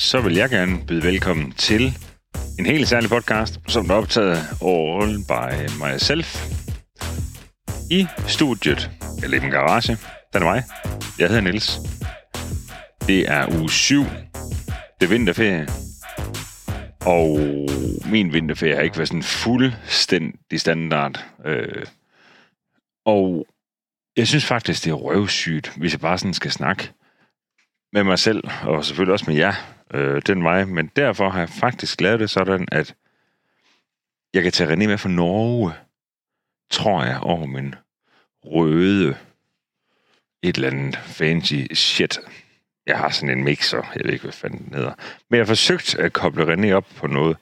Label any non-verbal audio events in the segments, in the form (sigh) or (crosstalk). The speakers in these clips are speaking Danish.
så vil jeg gerne byde velkommen til en helt særlig podcast, som er optaget all by myself i studiet, eller i min garage. Den er mig. Jeg hedder Niels. Det er uge 7. Det er vinterferie. Og min vinterferie har ikke været sådan fuldstændig standard. Øh, og jeg synes faktisk, det er røvsygt, hvis jeg bare sådan skal snakke med mig selv, og selvfølgelig også med jer, øh, den vej. Men derfor har jeg faktisk lavet det sådan, at jeg kan tage René med fra Norge, tror jeg, over min røde et eller andet fancy shit. Jeg har sådan en mixer, jeg ved ikke, hvad fanden den hedder. Men jeg har forsøgt at koble René op på noget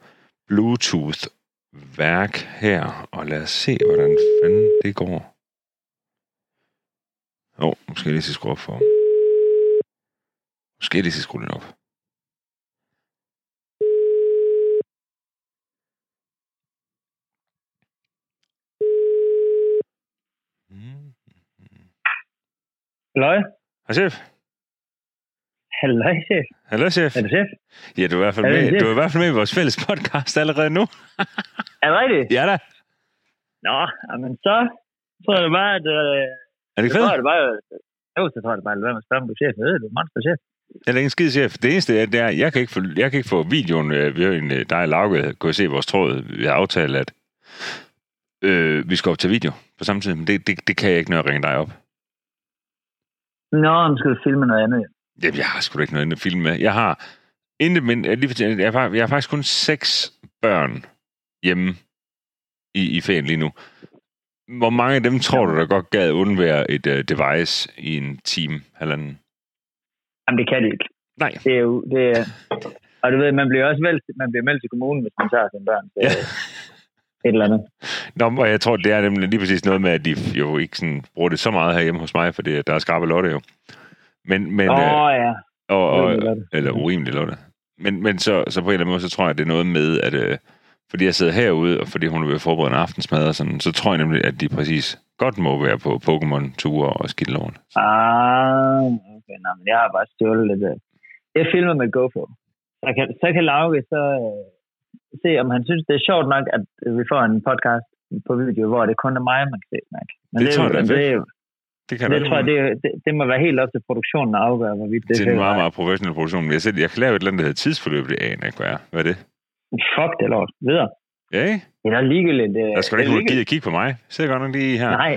Bluetooth-værk her, og lad os se, hvordan fanden det går. Åh, oh, måske lige skrue op for Måske lige skrue den op. Halløj. Hej, chef. Halløj, chef. Hallo, chef. Er det chef? Ja, du er, i hvert fald med, chef? du er i hvert fald med i vores fælles podcast allerede nu. Er det rigtigt? Ja da. Nå, men så tror jeg det bare, at... Øh, Er det ikke så tror fedt? jeg det bare... Jo, så tror jeg det bare, at være med at spørge, om du er chef. Jeg ved, du er monster chef. Jeg er ingen skid, chef. Det eneste er, det er jeg, kan ikke få, jeg kan ikke få videoen. øh, Vi har en, øh, dig og Lauke kunne se vores tråd. Vi har aftalt, at øh, vi skal op til video på samme tid. Men det, det, det kan jeg ikke, når jeg ringer dig op. Nå, men skal du filme noget andet? Jamen, jeg har sgu da ikke noget andet at filme med. Jeg har intet, men jeg, lige, jeg, har, jeg har faktisk kun seks børn hjemme i, i ferien lige nu. Hvor mange af dem tror du, der godt gad undvære et uh, device i en time, halvanden? Jamen, det kan de ikke. Nej. Det er jo... Det er, og du ved, man bliver også valgt, man bliver meldt til kommunen, hvis man tager sine børn til Ja. Et eller andet. Nå, og jeg tror, det er nemlig lige præcis noget med, at de jo ikke sådan bruger det så meget herhjemme hos mig, fordi der er skarpe lotte jo. Men, men, Åh, øh, oh, ja. og, og, eller urimelig lotte. Men, men så, så på en eller anden måde, så tror jeg, at det er noget med, at øh, fordi jeg sidder herude, og fordi hun er at forberede en aftensmad og sådan, så tror jeg nemlig, at de præcis godt må være på Pokémon-ture og skidtloven. Ah, okay. Nå, men jeg har bare stjålet lidt. øh. Jeg filmer med GoPro. Så kan, så kan Lauke så øh, se, om han synes, det er sjovt nok, at vi får en podcast på video, hvor det kun er mig, man kan se snakke. Men Det tror jeg, jo- det er fedt. det, jo- Det kan det, jeg tror jeg, det, det, det, må være helt op til produktionen at afgøre, hvorvidt det det er en meget, meget professionel produktion. Men jeg, selv, jeg kan lave et eller andet, der hedder tidsforløb, det aner ikke, hvad er. Hvad er det? Fuck det lort. Videre. Ja, ikke? Det er ligegyldigt. Det, Der skal det ikke gide at kigge på mig. Sidder godt nok lige her. Nej,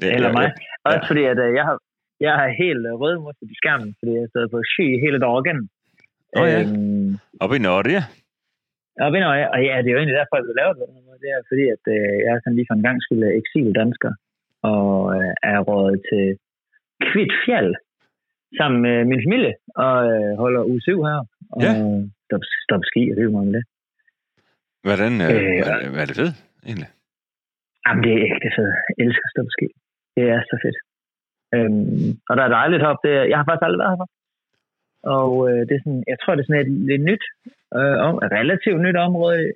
Det- eller mig. ja. Også fordi, at øh, jeg har, jeg har helt øh, rødmusset i skærmen, fordi jeg stod på sky hele dagen. Åh, ja. Øhm, Op i Norge. Du hvad, og ja, det er jo egentlig derfor, jeg vil lave det på den her måde. Det er fordi, at øh, jeg er sådan lige for en gang skulle eksil dansker, og øh, er rådet til Kvitfjeld sammen med min familie, og øh, holder uge 7 her. Og Ja. stop, stop ski, og hygge mig om det. Hvordan, øh, Øh, hvad, hvad er det fedt, egentlig? Jamen, det er ægte fedt. Jeg elsker på ski. Det er så fedt. Øhm, og der er dejligt op. Det, jeg har faktisk aldrig været herfra. Og øh, det er sådan, jeg tror, det er sådan et lidt nyt, øh, om, et relativt nyt område,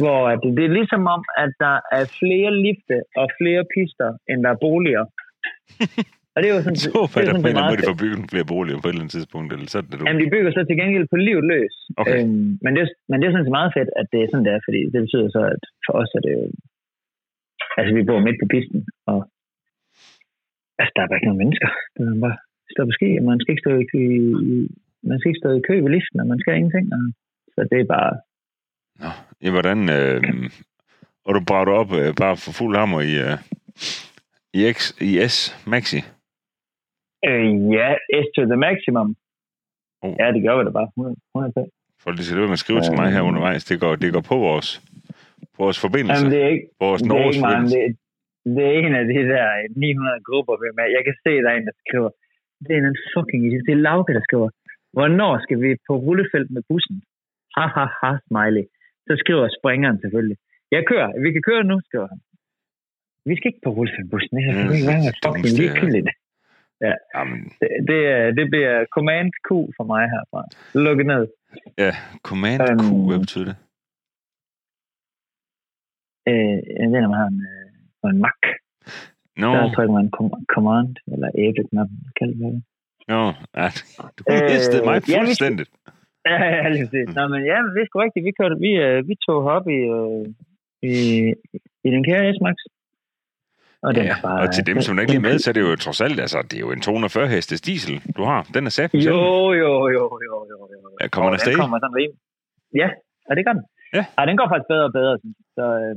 hvor at det, det er ligesom om, at der er flere lifte og flere pister, end der er boliger. Og det er jo sådan, (laughs) Så det er hvad der sådan anden meget de bygget flere boliger på et eller andet tidspunkt, eller sådan det du. Jamen, de bygger så til gengæld på livet løs. Okay. Øhm, men, det, er- men det er sådan set meget fedt, at det er sådan, det er, fordi det betyder så, at for os er det jo... Altså, vi bor midt på pisten, og altså, der er bare ikke nogen mennesker. Der er bare stå på ski, og man skal ikke stå i, i, man skal ikke stå i kø ved liften, og man skal ingenting. Og, så det er bare... Nå, ja, hvordan... Øh, og du brager du op øh, bare for fuld hammer i, øh, i, X, i S Maxi? Øh, ja, S to the maximum. Oh. Ja, det gør vi da bare. 100, 100 Folk de skal løbe med at skrive til mig her Øh. undervejs. Det går, det går på vores, på vores forbindelse. Jamen, det er ikke, vores det er ikke forbindelse. det, det er en af de der 900 grupper, vi med. Jeg kan se, der er en, der skriver, det er en fucking idiot. Det er Lauke, der skriver, hvornår skal vi på rullefelt med bussen? Ha, ha, ha, smiley. Så skriver springeren selvfølgelig. Jeg kører. Vi kan køre nu, skriver han. Vi skal ikke på rullefelt med bussen. Det kan Mm, det fucking dummeste, ja. ligegyldigt. Jamen, Det, det, er- det bliver command Q for mig herfra. Lukket ned. ja, Command Q, Øhm. hvad betyder det? Øh, jeg ved, når man har en, øh, på en Mac. Nå, Der trykker man com- command, eller æblet, man kalder det. nå, ja, (laughs) du Øh, mistede mig ja, vi- fuldstændigt. (laughs) Ja, ja, lige præcis. Nå, men ja, det er sgu rigtigt. Vi, kørte, vi, øh, vi tog op i, øh, i, i den kære S-Max. Og, ja, er bare, og til dem, som ikke lige med, så er det jo trods alt, altså, det er jo en 240 hestes diesel, du har. Den er sat. Jo, jo, jo, jo, jo, jo. Ja, kommer den afsted? kommer sådan rim. Ja, og det gør den. Ja. ja. den går faktisk bedre og bedre. Så, øh,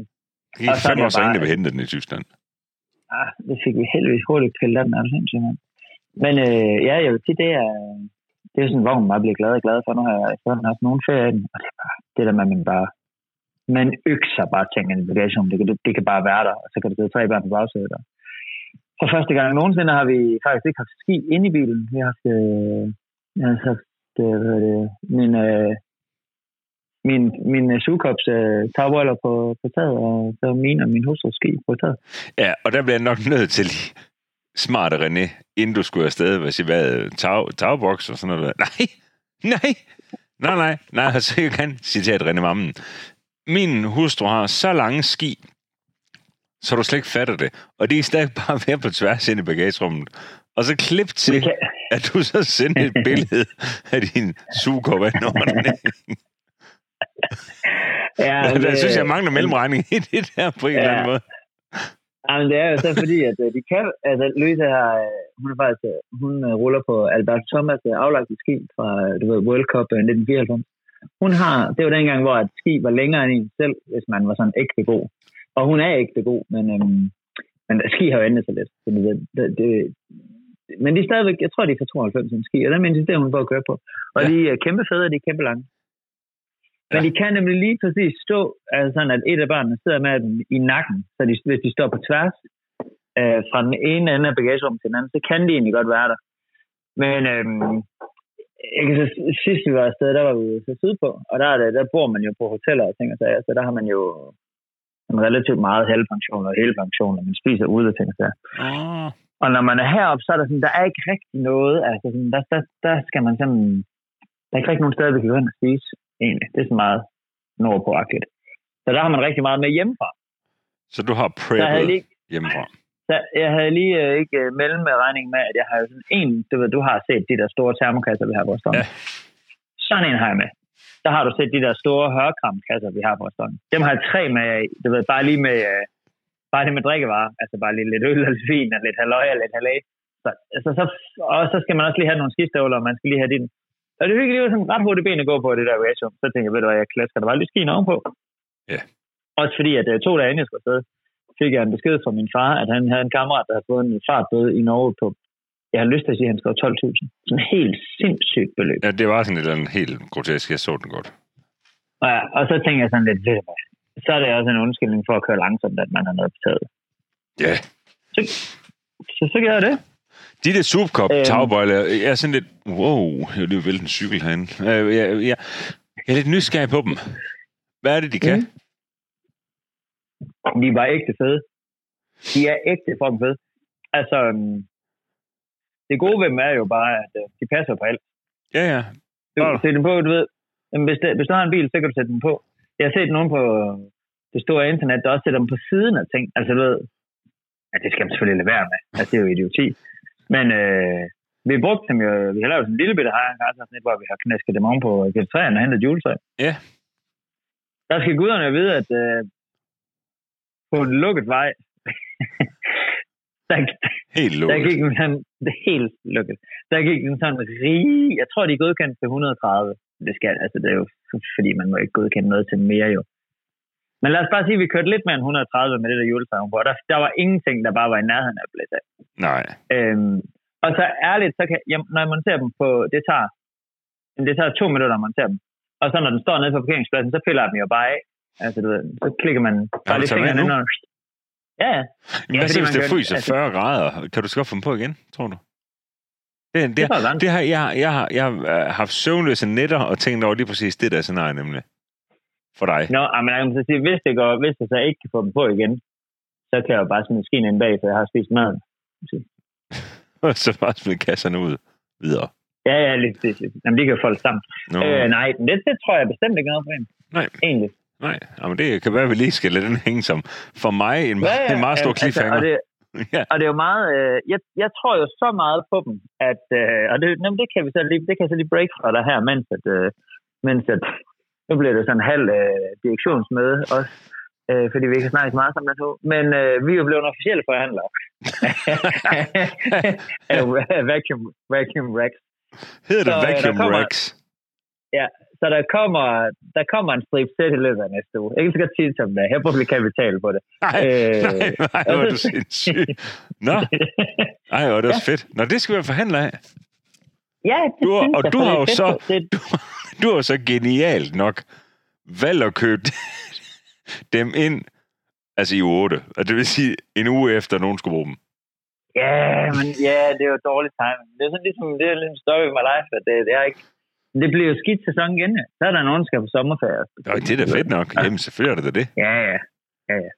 det gik fem år så ingen, der vil hente den i Tyskland ah, det fik vi heldigvis hurtigt pillet den, er du sindssygt, Men øh, ja, jeg vil sige, det er, det er sådan en vogn, man bliver glad og glad for. Nu har jeg efterhånden haft nogen ferie den, og det er bare det der med, at man bare man økser bare tingene i bagagen. Det, det, det, kan bare være der, og så kan det sidde tre børn på bagsædet. For første gang nogensinde har vi faktisk ikke haft ski inde i bilen. Vi har haft, øh, jeg har haft øh, hvad det, min, øh, min, min sugekops uh, tagbøjler på, på taget, og så min og min hustru ski på taget. Ja, og der bliver jeg nok nødt til smarte René, inden du skulle afsted, hvad siger, hvad, tag, tagboks og sådan noget. Nej, nej, nej, nej, nej, så jeg kan citere René Mammen. Min hustru har så lange ski, så du slet ikke fatter det. Og det er stadig bare ved på tværs ind i bagagerummet. Og så klip til, at du så sender et billede af din sugekop af (laughs) ja, det, (laughs) jeg synes, jeg mangler mellemregning i det der på en ja. eller anden måde. Jamen, det er jo så fordi, at øh, de kan, altså Louise har, øh, hun er faktisk, øh, hun ruller på Albert Thomas aflagt ski fra, du ved, World Cup 1994. Hun har, det var dengang, hvor et ski var længere end en selv, hvis man var sådan ægte god. Og hun er ægte god, men, øhm, men ski har jo ændret sig lidt. Så det, det, det, men de er stadigvæk, jeg tror, de er fra 92 en ski, og der insisterer hun på at køre på. Og ja. de er kæmpe fede, de er kæmpe lange. Men de kan nemlig lige præcis stå, altså sådan at et af børnene sidder med dem i nakken, så de, hvis de står på tværs øh, fra den ene ende af bagagerummet til den anden, så kan de egentlig godt være der. Men jeg kan så, sidst vi var afsted, der var vi så sydpå, og der, der, der bor man jo på hoteller og ting og sager, så der har man jo en relativt meget halvpension og hele pension, og man spiser ude og ting og sager. Ah. Og når man er heroppe, så er der sådan, der er ikke rigtig noget, altså sådan, der, der, der skal man sådan, der er ikke rigtig nogen steder, vi kan gå hen og spise egentlig. Det er så meget nordpå-agtigt. Så der har man rigtig meget med hjemmefra. Så du har preppet lige, hjemmefra? Så jeg havde lige øh, ikke øh, mellemregning med, at jeg har sådan en, du ved, du har set de der store termokasser, vi har på vores ja. Sådan en har jeg med. Der har du set de der store hørkramkasser, vi har på vores Dem har jeg tre med, du ved, bare lige med, øh, bare lige med drikkevarer. Altså bare lige lidt øl og lidt vin og lidt halvøj og lidt halvøj. Så, altså, så, og så skal man også lige have nogle skistøvler, og man skal lige have din og det fik lige sådan ret hurtigt ben at gå på, det der ratio. Så tænkte jeg, ved du hvad, jeg klasker der bare lige skien ovenpå. Ja. Også fordi, at øh, to dage inden jeg skulle afsted, fik jeg en besked fra min far, at han havde en kammerat, der havde fået en fartbøde i Norge på, jeg har lyst til at sige, at han skrev 12.000. Sådan helt sindssygt beløb. Ja, det var sådan et eller andet helt grotesk. Jeg så den godt. Ja, og så tænkte jeg sådan lidt, ved du så er det også en undskyldning for at køre langsomt, at man har noget betalt. Ja. Så, så, så gør jeg det. De der Subcop øhm, tagbøjler, jeg er sådan lidt, wow, jeg er lige vælte en cykel herinde. Jeg, jeg, jeg, jeg er lidt nysgerrig på dem. Hvad er det, de kan? Mm. De var ægte fede. De er ægte fucking fede. Altså, øhm, det gode ved dem er jo bare, at øh, de passer på alt. Ja, ja. Du kan sætte dem på, du ved. Hvis, det, hvis du har en bil, så kan du sætte dem på. Jeg har set nogen på det store internet, der også sætter dem på siden af ting. Altså, du ved, ja, det skal man selvfølgelig lade være med. Altså, det er jo idioti. Men øh, vi brugte dem jo, vi har lavet sådan en lille bitte hejren, hvor vi har knæsket dem om på GT3'erne og hentet juletræ. Ja. Der skal guderne vide, at øh, på en lukket vej, (laughs) der, helt lukket. Der gik den sådan, det helt lukket. Der gik den sådan rig, jeg tror, de er godkendt til 130. Det skal, altså det er jo, fordi man må ikke godkende noget til mere jo. Men lad os bare sige, at vi kørte lidt mere end 130 med det der juletræ på. Der, der var ingenting, der bare var i nærheden af at blæse af. Nej. Øhm, og så ærligt, så kan, jamen, når man ser dem på, det tager, det tager to minutter, man ser dem. Og så når den står nede på parkeringspladsen, så piller den jo bare af. Altså, du ved, så klikker man bare lidt fingrene ind. Og... Ja, ja. Men hvad så, hvis det fryser altså... 40 grader? Kan du skaffe dem på igen, tror du? Det, det, det, det har, jeg, jeg, har, jeg har haft søvnløse nætter og tænkt over lige præcis det der scenarie nemlig for dig? Nå, men jeg kan så sige, hvis det, går, hvis det så ikke kan få dem på igen, så kan jeg jo bare smide skien ind bag, for jeg har spist maden. (laughs) så bare smide kasserne ud videre. Ja, ja, lidt, lidt. Jamen, de kan folde sammen. Øh, nej, det, det tror jeg bestemt ikke noget problem. Nej. Egentlig. Nej, men det kan være, at vi lige skal lade den hænge som for mig en, ja, ja, en meget stor cliffhanger. Altså, og, det, (laughs) ja. og det er jo meget, øh, jeg, jeg tror jo så meget på dem, at, øh, og det, jamen, det kan vi så lige, det kan jeg så lige break fra dig her, mens at, øh, Mens at, nu bliver det sådan en halv øh, direktionsmøde også, øh, fordi vi ikke har snakket meget sammen der to. Men øh, vi er jo blevet officielle forhandlere. (laughs) Af vacuum, vacuum Rex. Hedder det Så, øh, Vacuum kommer- Rex? Ja, så der kommer, der kommer en strip sæt i løbet af næste uge. Ikke så godt sige det som det. er. Her bruger kapital på det. Nej, Øh, nej, nej, hvor er du sindssyg. Nå, (laughs) ej, hvor er det også fedt. Nå, det skal vi forhandle af. Ja, det Du har- synes og jeg, du har jo så- Det, Du, (laughs) du har så genialt nok valgt at købe (laughs) dem ind, altså i uge 8. Og det vil sige en uge efter, nogen skulle bruge dem. ja, men ja, det er jo dårligt timing. Det er sådan ligesom, det er ligesom story of my life, at det, det er ikke... Det bliver jo skidt sæson igen. ja. Så er der nogen, der skal på sommerferie. Nå, det er da fedt nok. Jamen, selvfølgelig er det da det. Ja, ja. ja, ja.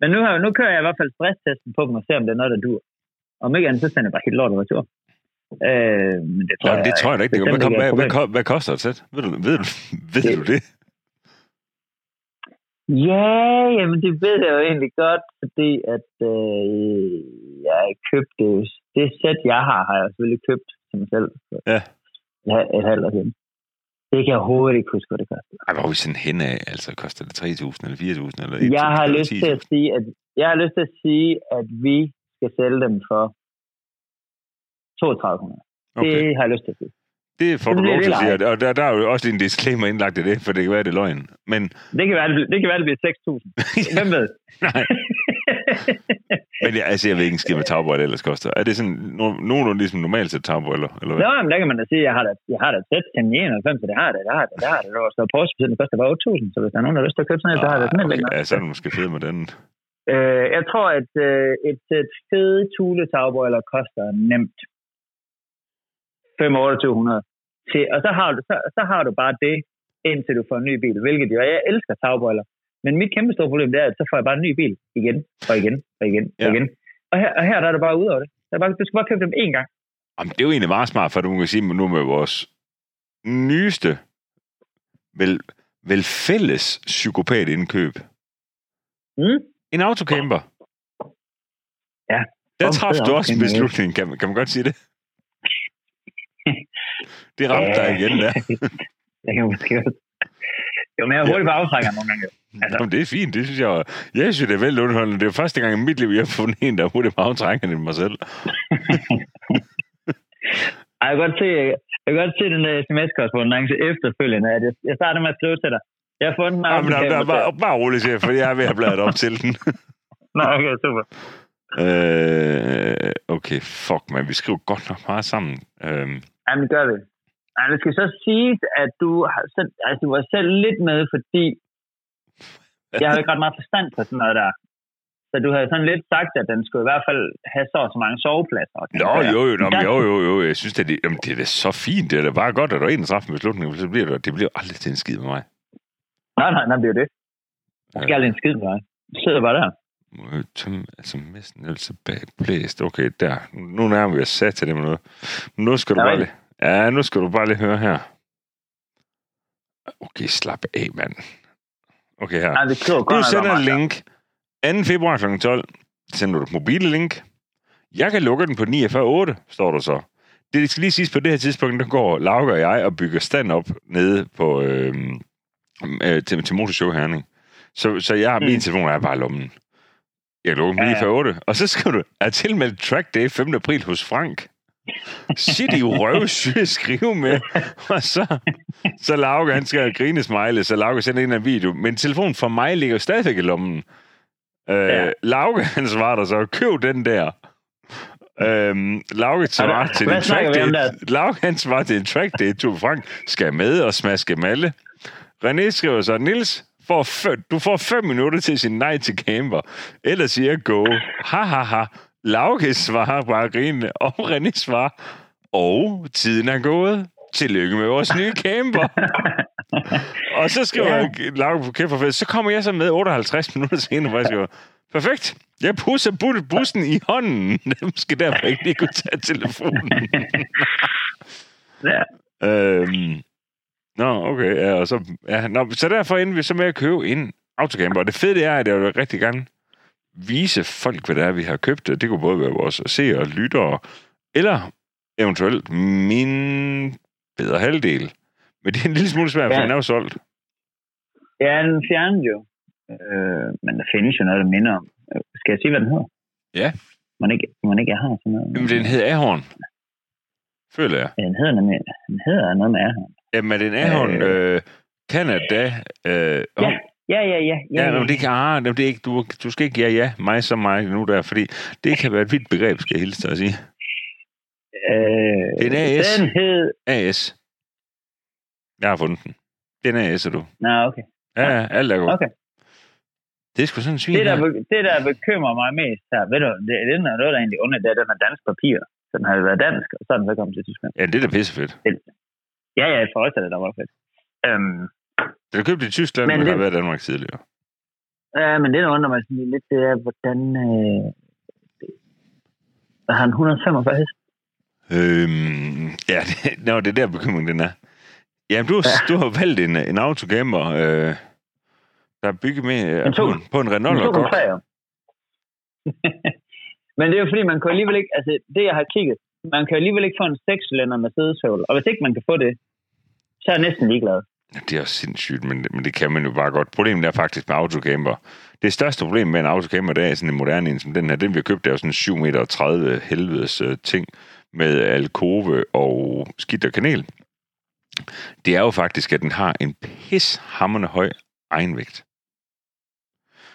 Men nu, har, nu kører jeg i hvert fald stresstesten på dem og ser, om det er noget, der dur. Om ikke andet, så sender jeg bare helt lort retur. Øh, men det tror, Nå, det tror jeg da ikke. Det hvad, kom, hvad, hvad, hvad koster et sæt? Ved du, ved du, ved Det- du det? Ja, jamen det ved jeg jo egentlig godt, fordi at øh, jeg købte det sæt, jeg har, har jeg selvfølgelig købt til mig selv Ja. et, et halvt år siden. Det kan jeg overhovedet ikke huske, hvad det koster. Ej, hvor er vi sådan hen af? Altså, koster det 3.000 eller 4.000 eller 1.000 Jeg har lyst 10.000? til at sige, at jeg har lyst til at sige, at vi skal sælge dem for 3200. Okay. Det har jeg lyst til at sige. Det får du lov til at sige, og der, der er jo også en disclaimer indlagt i det, for det kan være, det er løgn. Men Det kan være, det, det, kan være, det bliver 6.000. (laughs) Hvem ved? nej, (laughs) men jeg, altså, jeg ved ikke en skid med tagbøjler ellers koster. Er det sådan no- nogenlunde ligesom normalt til tagbøjler? Eller hvad? Nå, men der kan man da sige, at jeg har da, jeg har da et sæt til 99, så det har det, det har det, det har det. Var så Porsche, det koster bare 8.000, så hvis der er nogen, der har lyst til at købe sådan et, så har det sådan et. okay. Ja, så er det måske fedt med den. Øh, jeg tror, at øh, et sæt fede Thule tagbøjler koster nemt 5-2800. Til, og så har, du, så, så har du bare det, indtil du får en ny bil, hvilket jo jeg elsker tagbøjler. Men mit kæmpe store problem, det er, at så får jeg bare en ny bil igen, og igen, og igen, og Ja. igen. Og her, og her der er det bare ud over det. Der er bare, du skal bare købe dem én gang. Jamen, det er jo egentlig meget smart, for du kan sige nu med vores nyeste, vel, vel fælles psykopat indkøb. Mm? En autocamper. Ja. Der fed du også en beslutning, kan, man- kan man godt sige det? (laughs) Det ramte dig igen der. (laughs) det kan måske. Jo, men jeg er hurtigt på aftrækker nogle gange. Altså. Jamen, det er fint, det synes jeg. Jeg synes, det er veldig underholdende. Det er første gang i mit liv, jeg har fundet en, der er hurtigt på aftrækkerne end mig selv. (laughs) Ej, jeg kan godt se, jeg kan godt se den der sms-korrespondance efterfølgende, at jeg, jeg starter med at skrive til dig. Jeg har fundet en Jamen, der, der, bare, bare siger jeg, for jeg er ved at bladet op til den. Nå, okay, super. øh, okay, fuck, man. Vi skriver godt nok meget sammen. Øh, Jamen, det gør vi. Ej, det skal så sige, at du, har altså, du var selv lidt med, fordi jeg har ikke ret meget forstand på sådan noget der. Så du havde sådan lidt sagt, at den skulle i hvert fald have så så mange sovepladser. Nå, jo, jo, nå, jo, jo, jo. Jeg synes, det er, jamen, det er da så fint. Det er da bare godt, at der er en træffer en beslutning, så bliver det, det bliver aldrig til en skid med mig. Nej, nej, nej, det er jo det. Der skal aldrig en skid med dig. Du sidder bare der. Må jeg tømme, altså messen eller tilbage blæst. Okay, der. Nu nærmer vi os sat til det med noget. Nu skal du Ja, bare lige... Ja, nu skal du bare lige høre her. Okay, slap af, mand. Okay, her. Nej, det godt Du nok sender mig. link 2. februar kl. 12. Sender du et mobile link. Jeg kan lukke den på 49.8, står der så. Det skal lige siges på det her tidspunkt, der går Lauke og jeg og bygger stand op nede på, øh, øh, til, til Motorshow Herning. Så, så jeg har min Mm. telefon er bare i lommen. Jeg lukker Ja, den ja. 9.8, og så skriver du, er tilmeldt track day 5. april hos Frank. Shit, I røvsyge skrive med. Og så, så Lauke, han skal grine smile, så Lauke sender en af video. Men telefonen for mig ligger stadigvæk i lommen. Øh, Ja. Lauke, han svarer der så, køb den der. Øhm, Lauke svarer til en track day. Lauke, han svarer til en track day. Tue Frank skal med og smaske malle. René skriver så, Nils, får fem, du får fem minutter til sige nej til camper. Ellers siger jeg go. Ha, ha, ha. Lauke svarer bare grinende, og René svarer, og tiden er gået. Tillykke med vores nye camper. (laughs) og så skriver Ja. ja. Lauke på fedt. Så kommer jeg så med 58 minutter senere, hvor jeg skriver, perfekt. Jeg pusser bu- bussen i hånden. (laughs) Dem skal derfor ikke lige kunne tage telefonen. (laughs) Ja. Øhm, nå, okay. Ja, og så, ja, nå, så derfor endte vi så med at købe en autocamper. Og det fede det er, at jeg vil rigtig gerne vise folk, hvad det er, vi har købt. Det kunne både være vores seere og lyttere, eller eventuelt min bedre halvdel. Men det er en lille smule svært, for den er jo solgt. Ja, den fjernede jo. Øh, men der findes jo noget, der minder om. Skal jeg sige, hvad den hedder? Ja. Man ikke, man ikke har sådan noget. Jamen, den hedder Ahorn. Føler jeg. Ja, den hedder, nemlig, den hedder noget med Ahorn. Jamen, er det en Ahorn øh, Canada? Øh, Ja, ja, ja, ja. Ja, men det kan, ah, det er ikke, du, du skal ikke ja, ja, mig som mig nu der, fordi det kan være et vidt begreb, skal jeg hilse dig at sige. Øh, Det er en AS. Den hed... AS. Jeg har fundet den. Det er en AS, er du. Nå, okay. Ja, ja, alt er godt. Okay. Det er sgu sådan en svin Det der, her. det, der bekymrer mig mest her, ved du, det, det, er noget, der egentlig under, det er, den er dansk papir. Så den har været dansk, og så er den så kommet til Tyskland. Ja, det er da pissefedt. Ja, ja, for os er det da var fedt. Øhm, Den er købt i Tyskland, men, men har det- været i Danmark tidligere. ja, men det, der undrer mig sådan lidt, det er, hvordan... Øh, har han 145 heste. Øhm, ja, det, nå, det er der bekymringen den er. Jamen, du, ja. du har valgt en, en autocamper, øh, der er bygget med øh, En på, to- en, på en Renault to godt. træer. (laughs) Men det er jo fordi, man kan alligevel ikke, altså det jeg har kigget, man kan alligevel ikke få en 6-cylinder med sædesøvl. Og hvis ikke man kan få det, så er jeg næsten ligeglad. Det er også sindssygt, men, men det kan man jo bare godt. Problemet er faktisk med autocamper. Det største problem med en autocamper, det er sådan en moderne en som den her. Den vi har købt, det er jo sådan en 7 meter 30 helvedes øh, ting med alkove og skidt og kanel. Det er jo faktisk, at den har en pishammerende høj egenvægt.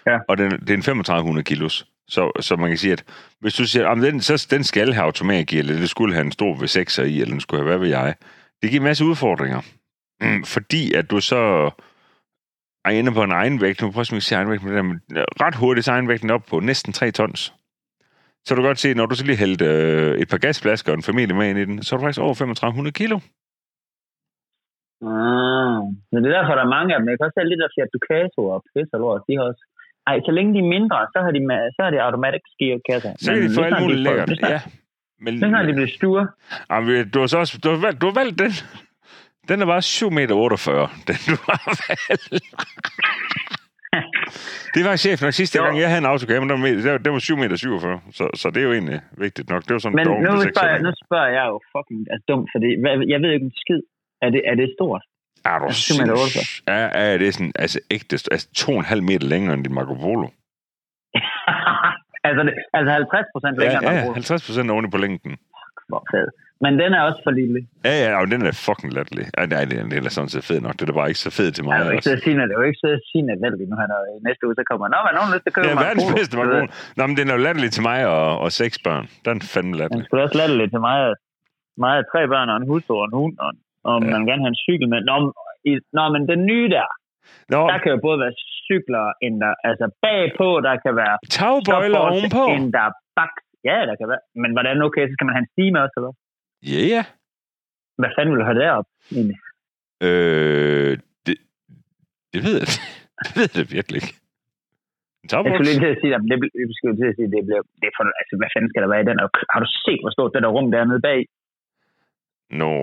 Ja. Og den, det er en 3500 kilos. Så, så man kan sige, at hvis du siger, at den, så, den skal have automatgear, eller det skulle have en stor V6'er i, eller den skulle have, hvad ved jeg. Det giver en masse udfordringer. Mm, fordi at du så er inde på en egenvægt, nu prøver jeg at se egenvægt, men ret hurtigt så er egenvægten op på næsten 3 tons. Så du kan godt se, når du så lige hældte øh, et par gasflasker og en familie med ind i den, så er du faktisk over 3500 kilo. Ah, men det er derfor, der er mange af dem. Jeg kan også se lidt af Fiat Ducato og Pisse og lort, de har også... Ej, så længe de er mindre, så har de, så har de automatic gearkasser. Så kan de få alt muligt lækkert. Ja. Men, Så har de blevet sture. Jamen, du har så også, du har valgt, du har valgt den. Den er bare 7 meter 48, den du har valgt. (laughs) Det var chefen nok sidste Jo. gang, jeg havde en autocamper, den var, den var- den var 7 meter 47, så, så det er jo egentlig vigtigt nok. Det var sådan Men dog nu spørger, jeg, nu spørger jeg jo fucking altså, dumt, fordi jeg ved ikke en skid. Er det, er det stort? Er du 7 meter sinds- Ja, ja, det er sådan, altså ægte, altså 2,5 meter længere end din Marco Polo. (laughs) altså, det, altså 50 procent Ja, længere, ja, end 50 procent oven på længden. Hvor fed. Men den er også for lille. Ja, ja, og den er fucking latterlig. Ja, nej, den den er sådan set fed nok. Det er bare ikke så fed til mig. Jeg vil ikke også. sidde og sige, det er jo ikke sidde og sige, at det nu han er i næste uge, så kommer Nå, er nogen lyst til at købe er en verdens Polo? bedste Marco Polo. Nå, men den er jo latterlig til mig og, og seks børn. Den er fandme latterlig. skulle også lade lidt til mig, mig af tre børn og en hustru og en hund, og, og Ja. ja. man vil gerne have en cykel med. Nå, i, nå, men den nye der, Nå, der kan jo både være cykler, end der, altså bagpå, der kan være tagbøjler ovenpå. end der er bak. Ja, der kan være. Men hvordan okay, så skal man have en stime også, eller? Ja, ja. Hvad fanden vil du have derop? egentlig? Øh, det, det ved jeg (laughs) Det ved jeg virkelig ikke. En Jeg skulle lige til at sige, at det, blev- jeg skulle til at sige, at det bliver, det er for, altså, hvad fanden skal der være i den? Og Har du set, hvor stort det der rum dernede bag? Nå.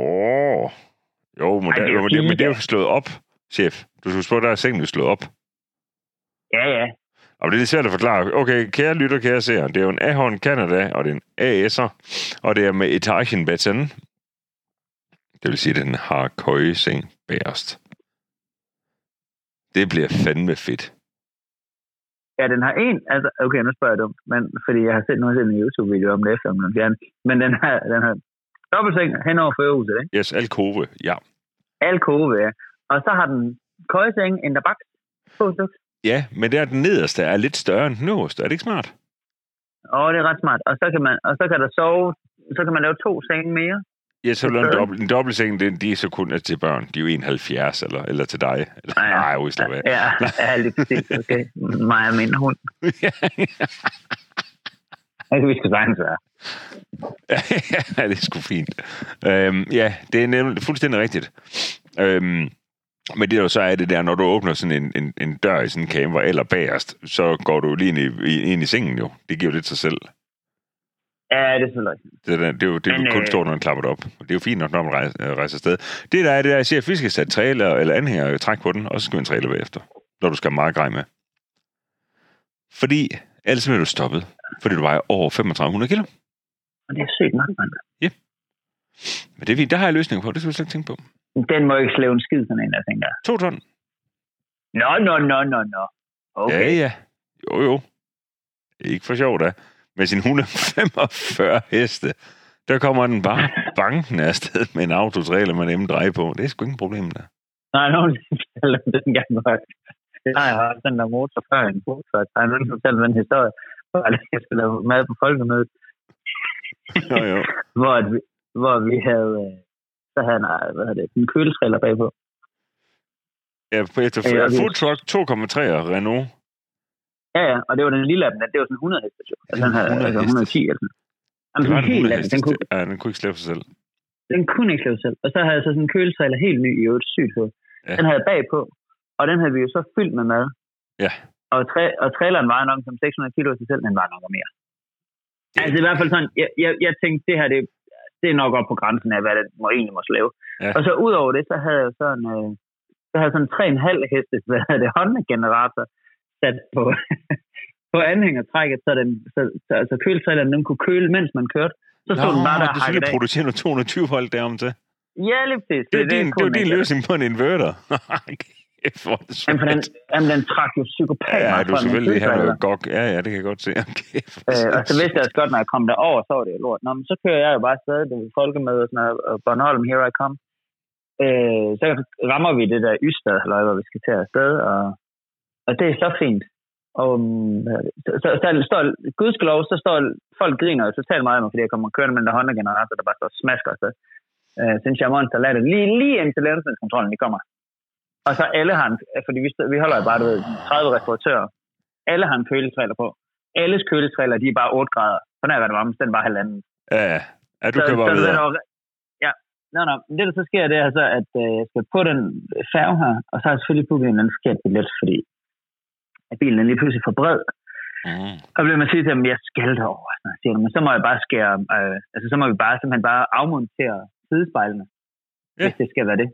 Jo, men, Ej, det er jo men, det, men det er jo slået op, chef. Du på, at der er sengen slået op. Ja, ja. Og det er lidt svært at forklare. Okay, kære lytter, kære seere. Det er jo en Ahorn Canada, og det er en AS'er, og det er med etagenbeton. Det vil sige, at den har køjeseng bagerst. Det bliver fandme fedt. Ja, den har en, altså, okay, nu spørger jeg dumt, men, fordi jeg har set nu har jeg set en YouTube-video om det efter, om den. Men den har, den har dobbeltseng hen over førerhuset, ikke? Yes, alkove, ja. Alkove, ja. Og så har den køjeseng, en der bak. To stykker. Ja, men der den nederste er lidt større end den øverste. Er det ikke smart? Åh, det er ret smart. Og så kan man, og så kan der sove, så kan man lave to senge mere. Ja, så der en, dobbelt, en dobbeltseng, det, de er så kun til børn. De er jo 71 eller, eller til dig. Eller, ja. nej, jo, slap af. Ja, ja, lige præcis. Okay. Mig og min hund. (laughs) Det kan vi skal sagtens være. (laughs) ja, det er sgu fint. Øhm, ja, det er nemlig fuldstændig rigtigt. Øhm, men det der så er det der, når du åbner sådan en, en, en dør i sådan en camper eller bagerst, så går du lige ind i, ind i sengen jo. Det giver jo lidt sig selv. Ja, det er selvfølgelig. Det, er, det er jo det er Men, kun øh, stort, når man klapper det op. Det er jo fint nok, når man rejser, øh, rejser afsted. Det der er, det er, at jeg siger, at vi skal sætte trailer eller anhænger og træk på den, og så skal en trailer bagefter, når du skal meget grej med. Fordi ellers bliver du stoppet, fordi du vejer over 3500 kilo. Og det er sygt nok, mand. Men det er fint, der har jeg løsninger på, det skal du slet ikke tænke på. Den må ikke slæve en skid, sådan en, der tænker. jeg. To ton. Nå, nå, nå, nå, nå. Okay. Ja, ja. Jo, jo. Ikke for sjov da. Med sin 145 heste, der kommer den bare (laughs) banken afsted med en autotrailer med nemt dreje på. Det er sgu ingen problem der. Nej, nogen fortæller den gang. Nej, jeg har den der motor før en motor. Der er nogen, der fortæller den historie. Hvor jeg skulle lave mad på folkemødet. Jo, jo. (laughs) hvor, at vi, hvor vi havde, øh, så havde han, øh, hvad hedder det, en køletrailer bagpå. Ja, på efter Ja, food truck 2,3 og Renault. Ja, ja, og det var den lille af dem, det var sådan 100 heste. Altså, den havde 100 altså, heste. 110 eller sådan. Jamen, Det var sådan en helt 100 af den, den, kunne, Ja, den kunne ikke slæbe sig selv. den kunne ikke slæve selv. Og så havde jeg så sådan en køletrailer helt ny i øvrigt sygt fed. Ja. Den havde jeg bagpå, og den havde vi jo så fyldt med mad. Ja. Og, træ, og traileren var nok som 600 kilo til selv, den var nok mere. Det- Altså i hvert fald sådan, jeg, jeg, jeg tænkte, det her, det, det er nok op på grænsen af, hvad det må egentlig må slæve. Ja. Og så ud over det, så havde jeg sådan, øh, så havde sådan 3,5 hestes, hvad hedder det, håndgenerator sat på, (laughs) på anhængertrækket, så, den, så, så altså køletraileren, den kunne køle, mens man kørte. Så stod den bare der det er producerer noget 220 volt derom til. Ja, lige præcis. Det er din, det kunne er den din løsning på en inverter. (laughs) (laughs) Kæft, Jamen, for den, jamen, den trak jo psykopat Ja, meget du skal den selvfølgelig have noget gok. Ja, ja, det kan jeg godt se. (laughs) Okay, Øh, og så vidste jeg også godt, når jeg kom derover, så var det jo lort. Nå, men så kører jeg jo bare afsted, det folkemøde og sådan noget, og Bornholm, here I come. Øh, så rammer vi det der Ystad, eller hvor vi skal til afsted, og, og det er så fint. Og mm, så, så, så, står, gudskelov, så står folk griner jo totalt meget af mig, fordi jeg kommer kørende med den der Honda-generator, der bare står og smasker afsted. Øh, synes jeg, Monster lader lige, lige ind til ledelseskontrollen, de kommer. Og så alle har en, fordi vi, vi holder jo bare, du ved, 30 restauratører. Alle har en køletrailer på. Alles køletrailer, de er bare 8 grader. Så nær var det varmest, den bare halvanden. Ja, ja. ja, du så, så, det videre. er jo- Ja, nå, nå. Men det, der så sker, det er så, at øh, jeg skal på den færge her, og så har jeg selvfølgelig booket en eller anden forkert billet, fordi at bilen er lige pludselig for bred. Mm. Og bliver man sige til dem, jeg skal derover. Så siger de, men så må jeg bare skære, øh, altså så må vi bare simpelthen bare afmontere sidespejlene, Ja. hvis det skal være det.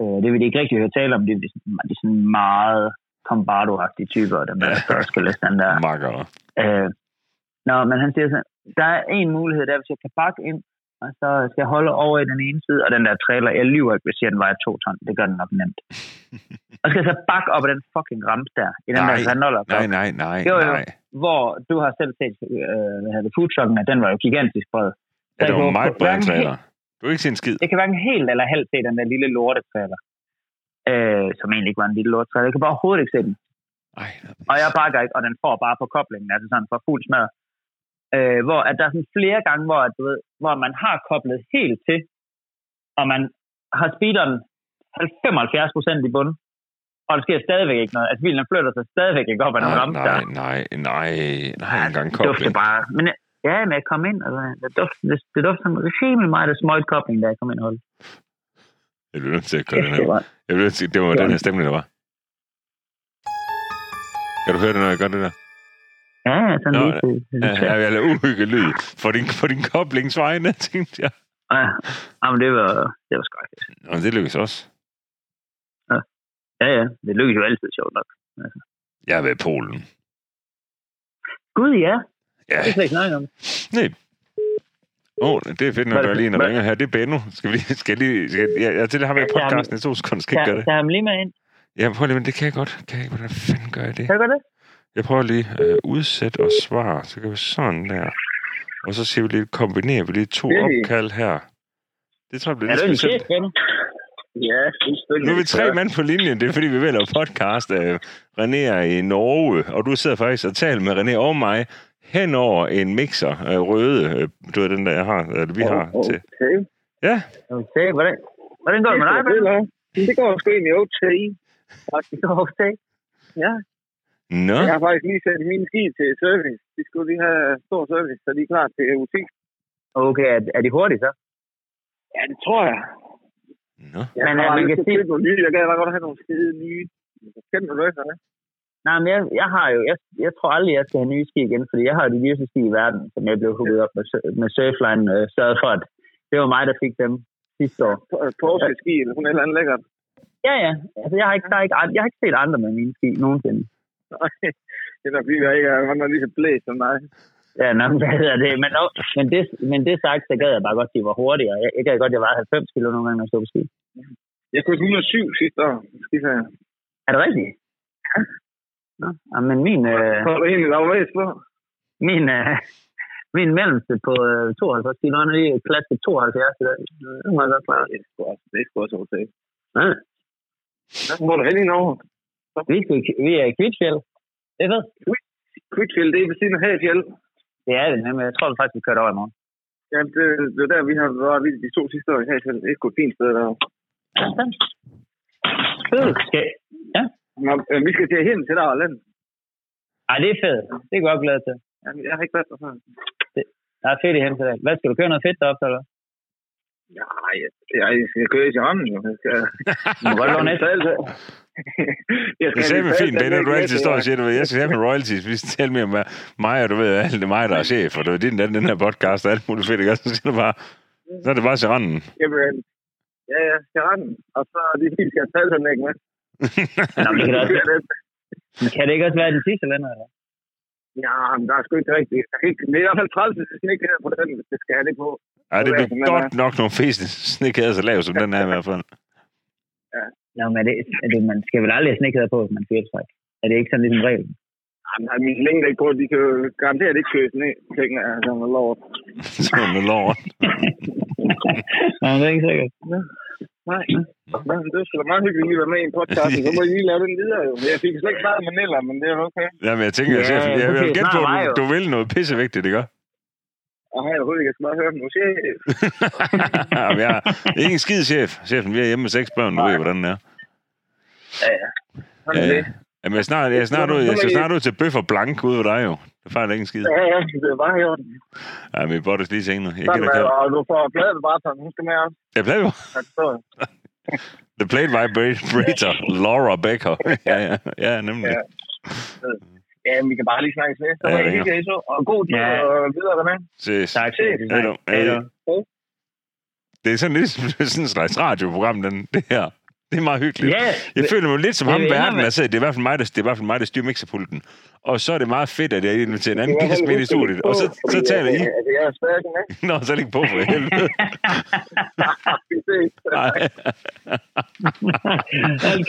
Øh, det vil de ikke rigtig høre tale om, det er, sådan- de er sådan meget kombardo-agtige typer, der, der skal læse den der. Makker. Øh, nå, men han siger så, der er en mulighed der, hvis jeg kan bakke ind, og så skal jeg holde over i den ene side, og den der trailer, jeg lyver ikke, hvis jeg den vejer to ton. Det gør den nok nemt. (laughs) og skal jeg så bakke op af den fucking rampe der, i den Nej, der granola, Nej, nej, nej, Jo, jo. nej. hvor du har selv set, øh, det, foodtrucken, at den var jo gigantisk bred. Ja, det var meget jo bred trailer. Du har ikke set en skid. Jeg kan hverken helt eller halvt se den der lille lortetrailer, øh, som egentlig ikke var en lille lortetrailer. Jeg kan bare overhovedet ikke se den. Ej, Og jeg bakker ikke, og den får bare på koblingen, altså sådan for fuld smad. Øh, hvor at der er sådan flere gange, hvor, at, du ved, hvor man har koblet helt til, og man har speederen 75 procent i bunden, og der sker stadigvæk ikke noget. Altså bilen flytter sig stadigvæk ikke op ad nej, rampe der. nej, nej, nej, nej, Ja, engang det dufter kobling. bare. Men ja, men jeg kom ind, og det dufter, det, det dufter sådan rimelig meget af smøjt kobling, da jeg kom ind og holdt. Jeg bliver nødt til at gøre den det her. var, Jeg nødt til, det var Ja. den her stemning, der var. Kan du høre det, når jeg gør det der? ja, sådan Nå, lige til, Ja, jeg lade uhygge lyd for din, for din koblingsvegne, (laughs) tænkte jeg. Ja, jamen, det var, det var skrækkeligt. Nå, det lykkes også. Ja, ja, det lykkes jo altid sjovt nok. Jeg har været i Polen. Gud, ja. Ja, Det er slet ikke snakke om. nej. Åh, oh, det er fedt, når der lige en ringer her. Det er Benno. Skal vi lige... Skal jeg lige skal, jeg, jeg til det har med i podcasten i to sekunder. Skal jeg ikke gøre det? tag ham lige med ind. Ja, prøv lige, men det kan jeg godt. Kan jeg ikke, hvordan fanden gør jeg det? Kan du gøre det? Jeg prøver lige øh, udsæt og svar. Så kan vi sådan der. Og så siger vi lige, kombinerer vi lige to Det- opkald her. Det tror jeg bliver Er lidt specielt. chef, Benno? Ja. Nu er vi tre mand på linjen. Det er fordi, vi vil lave podcast. Øh, René er i Norge, og du sidder faktisk og taler med René og mig hen over en mixer øh, røde. Øh, du ved den der, jeg har, eller vi har til. Okay. Ja, Okay, hvordan, hvordan går det med dig? Det går sgu egentlig okay. Det går okay. Ja. nå. Jeg har faktisk lige sendt mine ski til service. De skulle lige have stor service, så de er klar til UT. Okay, er, er de hurtige så? Ja, det tror jeg. Nå. Jeg Men, har øh, man kan sige- købe nogle nye. Jeg gad bare godt have nogle skide nye. Du efter det? Nej, men jeg, jeg har jo, jeg, jeg tror aldrig, jeg skal have nye ski igen, fordi jeg har jo de dyreste ski i verden, som jeg blev hugget op med, med Surfline, øh, sørget for, at det var mig, der fik dem sidste år. Porsche ski, eller sådan et eller andet lækkert. Ja, ja. Altså, jeg har ikke, der er ikke, jeg har ikke set andre med mine ski nogensinde. Nej, (laughs) det er nok fordi, jeg ikke er lige så blæst som dig. Ja, nå, (laughs) hvad hedder det? Men, no, men, det, men det sagt, så gad jeg bare godt, at de var hurtigere. Jeg, jeg gad godt, at jeg var 90 kilo nogle gange, når jeg stod på ski. Jeg kunne 107 sidste år. Skiferie. Er det rigtigt? Ja. Nå, ja, men min, øh, er du egentlig med på? min, øh, (laughs) min mellemste på øh, 52 kilo, han er lige klasse 72 i dag. Det må jeg godt klare. Det er sgu også, det er sgu også okay. Ja. Hvor er du henne i Norge? Vi, vi er i Kvitsfjeld. Det fedt. Kvitfield, det er ved siden af Hagefjeld. Det er det nemlig. Jeg tror faktisk, vi kørte over i morgen. Ja, det, det er der, vi har været vi, de to sidste år i Hagefjeld. Det er sgu et fint sted der. Ja. Fedt. Skal, ja. Nå, øh, vi skal til hen til der land. Ej, det er fedt. Det er jeg godt glad til. Jamen, Jeg har ikke været der før. Der er fedt i hen til dag. Hvad skal du køre noget fedt deroppe, eller? Ja, jeg, jeg, jeg skal køre i Tiran, jo. Jeg skal... Du må godt låne et. jeg Det er simpelthen fint, det er når du altid står og siger, du ved, jeg skal have med royalties, vi skal tale mere om mig, og du ved, alt det er mig, der er chef, og det er din, den, den her podcast, og alt muligt fedt, ikke? Så siger du bare, så er det bare seranden. Jamen, ja, ja, Tiran. Og så de helt skal tage sådan ikke med. Nå, men det kan da også, kan det ikke også være den sidste lænder, eller? Ja, men der er sgu ikke rigtigt. Der er ikke- Det er i hvert fald træls, hvis det ikke er på den. Det skal jeg ikke på. Ej, det er godt nok nogle fæsne snikkæder så lav som den her i hvert fald. Nå, men er det, er det, man skal vel aldrig have snikket på, hvis man kører sig. Er det ikke sådan ligesom reglen? Jamen, er min længde ikke på. De kan jo garanteret ikke køre en ting af sådan noget lort. (laughs) Sådan noget lort. (laughs) Nej, det er ikke sikkert. Nej. Men det sgu da meget hyggeligt lige at være med i en podcast. Så må I lige lave den videre jo. Jeg fik slet ikke startet med men det er okay. Jamen, jeg tænker, Ja, chef, jeg vil okay, gætte på, at du, du vil noget pissevigtigt, ikke? Og har jeg overhovedet ikke. Jeg skal bare høre dem nu. Chef. (laughs) Jamen, jeg er ikke en skid, chef. Chefen, vi er hjemme med seks børn, du ved, hvordan den er. Ja, ja. Sådan Ja, ja. det. Jamen, jeg, er snart, jeg, er snart ud, jeg skal snart ud til bøf og blank ude ved dig, jo. Fejler ikke en skid. Ja, ja, det er bare i orden. Ja, men Bottes lige senere. Jeg Sådan kan. Og du får pladet bare sådan. Hun skal med også. Jeg jo. Jeg forstår. The Plate Vibrator, Laura Becker. ja, (laughs) ja, ja, nemlig. Ja. Ja, vi kan bare lige snakke med. Så Ja, må I det hygge jer i så. Og god tur Ja. og videre med. Ses. Tak, chef. Hej. Det er sådan lidt (laughs) sådan et slags radioprogram, den, det her. (laughs) Det er meget hyggeligt. Ja, Jeg føler mig lidt som ham, verden er siddet. Det er i hvert fald mig, der, det er i hvert fald mig, der styrer mixerpulten. Og så er det meget fedt, at jeg inviterer en anden er fald med i studiet. Og så, så taler I. Altså, jeg er stadig med. (laughs) Nå, så læg på for helvede. (laughs) Nej.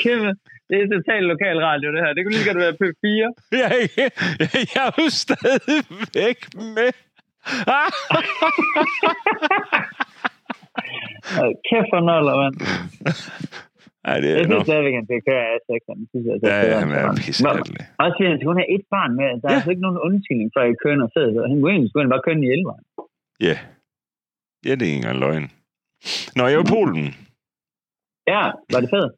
Kæft, det er totalt lokal radio, det her. Det kunne lige godt være P4. Jeg, er ikke- jeg er jo stadigvæk med. Kæft for noller, mand. Ej, det Jeg er synes nok. stadigvæk, A6'eren. Det synes jeg, Ja, ja, men jeg er. Også fordi kun have et barn med. Der er Ja. altså ikke nogen undskyldning for, at jeg kører noget fedt. Han kunne egentlig skulle bare køre den i 11. Ja. Ja, det er ikke engang løgn. Nå, jeg var i Polen. Ja, var det fedt?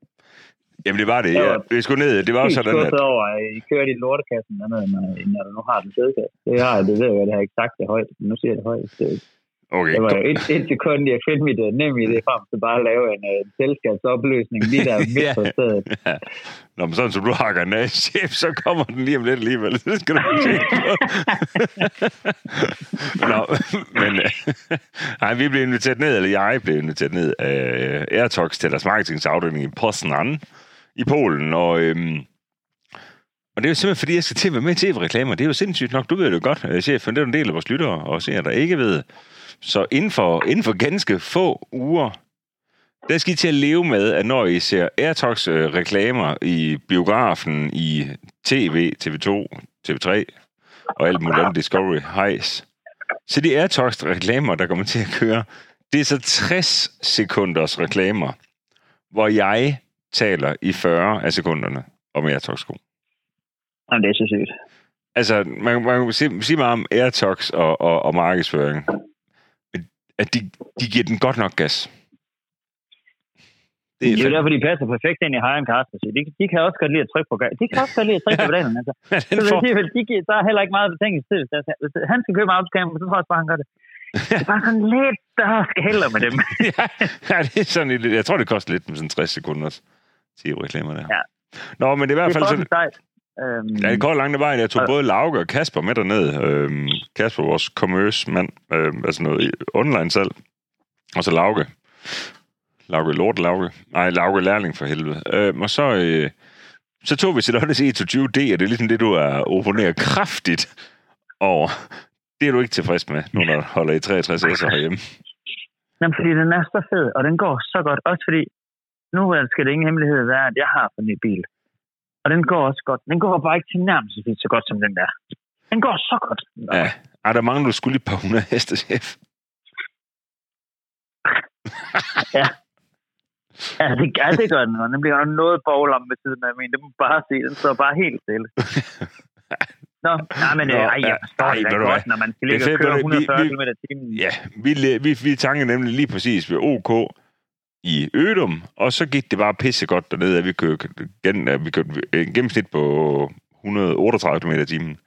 Jamen, det var det. Ja. Ja. Vi skulle ned. Det var jo sådan, at... skuffet over, at I kører i lortekassen, når, når du nu har den sædekasse. Det har jeg, det ved jeg, det har jeg ikke sagt det højt, men nu siger jeg det højt. Det, Okay, det var jo et, et sekund, jeg fandt mit uh, nem idé frem til bare at lave en uh, selskabsopløsning lige der midt på (laughs) stedet. Ja. Nå, men sådan som du hakker den af, chef, så kommer den lige om lidt alligevel. Det skal du ikke tænke på. (laughs) Nå, men øh, (laughs) nej, vi blev inviteret ned, eller jeg blev inviteret ned af øh, Airtox til deres marketingsafdeling i Poznan i Polen, og øhm, og det er jo simpelthen, fordi jeg skal til at være med i tv-reklamer. Det er jo sindssygt nok. Du ved det jo godt, øh, chef, men det er jo en del af vores lyttere og seere, der ikke ved. Så inden for, inden for ganske få uger, der skal I til at leve med, at når I ser Airtox øh, reklamer i biografen, i TV, TV2, TV3 og alt muligt andet Discovery Highs, så de Airtox reklamer, der kommer til at køre, det er så 60 sekunders reklamer, hvor jeg taler i 40 af sekunderne om Airtox sko. Jamen, det er så sygt. Altså, man, man kan sige, sige meget om Airtox og, og, og markedsføring. At de, de giver den godt nok gas. Det er jo fandme- derfor, de passer perfekt ind i Hajen Karsten. De, de kan også godt lide at trykke på. De kan også godt lide at trykke på pedalerne. Altså. (laughs) Ja, Så den vil får, jeg sige, vel, de, der er heller ikke meget betænkningstid. Hvis, der- hvis han skal købe autocamper, så tror jeg også bare, han gør det. Det er bare sådan lidt større skælder med dem. (laughs) ja, ja, det er sådan lidt, jeg tror, det koster lidt med sådan 60 sekunders TV-reklamer der. Ja. Nå, men det er i hvert Det er fald sådan. Øhm, Ja, det går langt vejen. Jeg tog Og- både Lauke og Kasper med derned. Øhm, Kasper, vores commerce-mand, øhm, altså noget i- online-salg. Og så Lauke. Lauke Lort Lauke. Nej, Lauke Lærling for helvede. Øhm, og så, øh, så tog vi Celotes E22D, og det er ligesom det, du er opponeret kraftigt over. Det er du ikke tilfreds med, nu når du holder i 63 S'er herhjemme. Jamen, fordi den er så fed, og den går så godt. Også fordi, nu skal det ingen hemmelighed være, at jeg har en ny bil. Og den går også godt. Den går bare ikke til nærmest så godt som den der. Den går så godt. Ja. Er der mange, du skulle et par hundrede heste, chef? (laughs) ja. Ja, det, ja, det gør den. Og den bliver noget boglam ved siden af min. Det må bare se. Den står bare helt stille. (laughs) Nå, nej, men Nå, øh, ej, jeg forstår det godt, når man skal ligge og køre 140 km i timen. Ja, vi, vi, vi tankede nemlig lige præcis ved OK i Ødum, og så gik det bare pissegodt dernede, at vi kørte, gen, vi kørte en gennemsnit på 138 km i timen.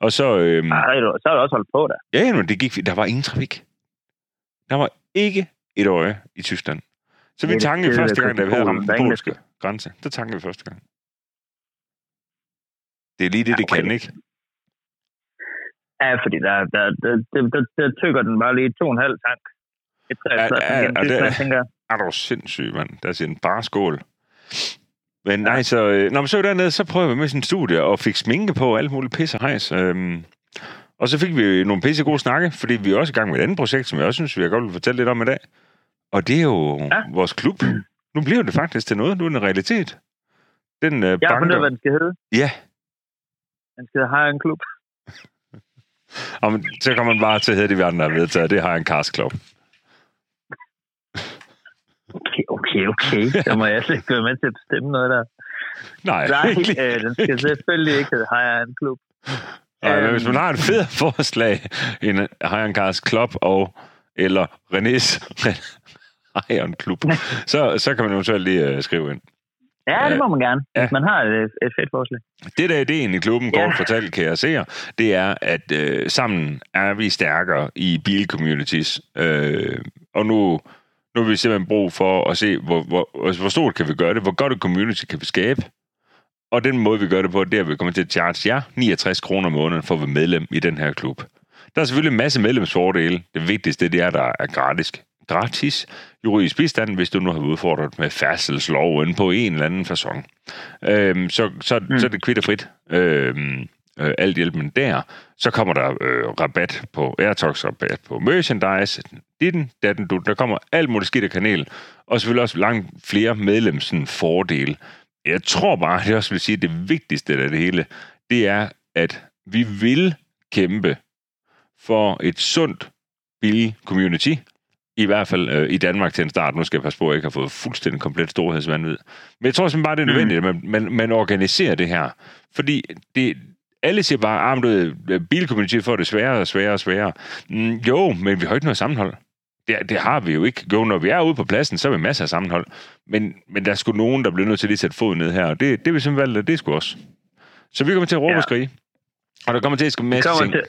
Og så... Øhm, Ej, så har du også holdt på der. Ja, men det gik Der var ingen trafik. Der var ikke et øje i Tyskland. Så vi tankede første gang, da vi havde ramt den polske grænse. Der tankede vi første gang. Det er lige det, ja, det kan, ikke? Ja, fordi der, der, der, der, der, der tykker den bare lige to og en halv tank. Et ja, ja, ja, det er, er du sindssyg, mand. Der siger en bare skål. Men nej, så, øh, når man så dernede, så prøvede vi med sin studie og fik sminke på alt muligt pisse hejs. Øhm, og så fik vi nogle pisse gode snakke, fordi vi er også i gang med et andet projekt, som jeg også synes, vi har godt vil fortælle lidt om i dag. Og det er jo ja. vores klub. Nu bliver det faktisk til noget. Nu er det en realitet. Den, uh, jeg har fundet, hvad den skal hedde. Ja. Den skal have en klub. Om, så kommer man bare til at hedde det, vi andre har vedtaget. Det har en Cars Club. Okay, okay, okay. Så må jeg slet ikke være med til at bestemme noget der. Nej, Nej øh, den skal selvfølgelig ikke hedde en Klub. Nej, men hvis man har et fedt forslag, en High Cars Club og eller Renés (laughs) Iron Klub, så, så kan man eventuelt lige uh, skrive ind. Ja, det må man gerne, ja. hvis man har et, et fedt forslag. Det, der er ideen i klubben, ja. kort fortalt, kan jeg se, det er, at øh, sammen er vi stærkere i bilcommunities. Øh, og nu, nu har vi simpelthen brug for at se, hvor, hvor, altså, hvor stort kan vi gøre det, hvor godt et community kan vi skabe. Og den måde, vi gør det på, det er, at vi kommer til at charge jer 69 kroner om måneden for at være medlem i den her klub. Der er selvfølgelig en masse medlemsfordele. Det vigtigste, det er, der er gratis gratis juridisk bistand, hvis du nu har udfordret med færdselsloven på en eller anden façon. Øhm, så, så, mm. så er det kvitterfrit. Øhm, øh, alt hjælpen der. Så kommer der øh, rabat på Airtox, rabat på merchandise, ditten, datten, du. Der kommer alt muligt skidt af kanel, og selvfølgelig også langt flere medlemsfordele. Jeg tror bare, det også vil sige, at det vigtigste af det hele, det er, at vi vil kæmpe for et sundt bil-community, i hvert fald øh, i Danmark til en start. Nu skal jeg passe på, at jeg ikke har fået fuldstændig komplet storhedsvandvid. Men jeg tror simpelthen bare, det er mm. nødvendigt, mm. at man, man, man organiserer det her. Fordi det, alle siger bare, at ah, bilcommunity får det sværere og sværere og sværere. Mm, jo, men vi har ikke noget sammenhold. Det, det har vi jo ikke. Jo, når vi er ude på pladsen, så er vi masser af sammenhold. Men, men der er sgu nogen, der bliver nødt til at lige sætte fod ned her, og det, det vil simpelthen valgt, det er sgu også. Så vi kommer til at råbe ja. og skrige. Og der kommer til at ske masse ting. Til,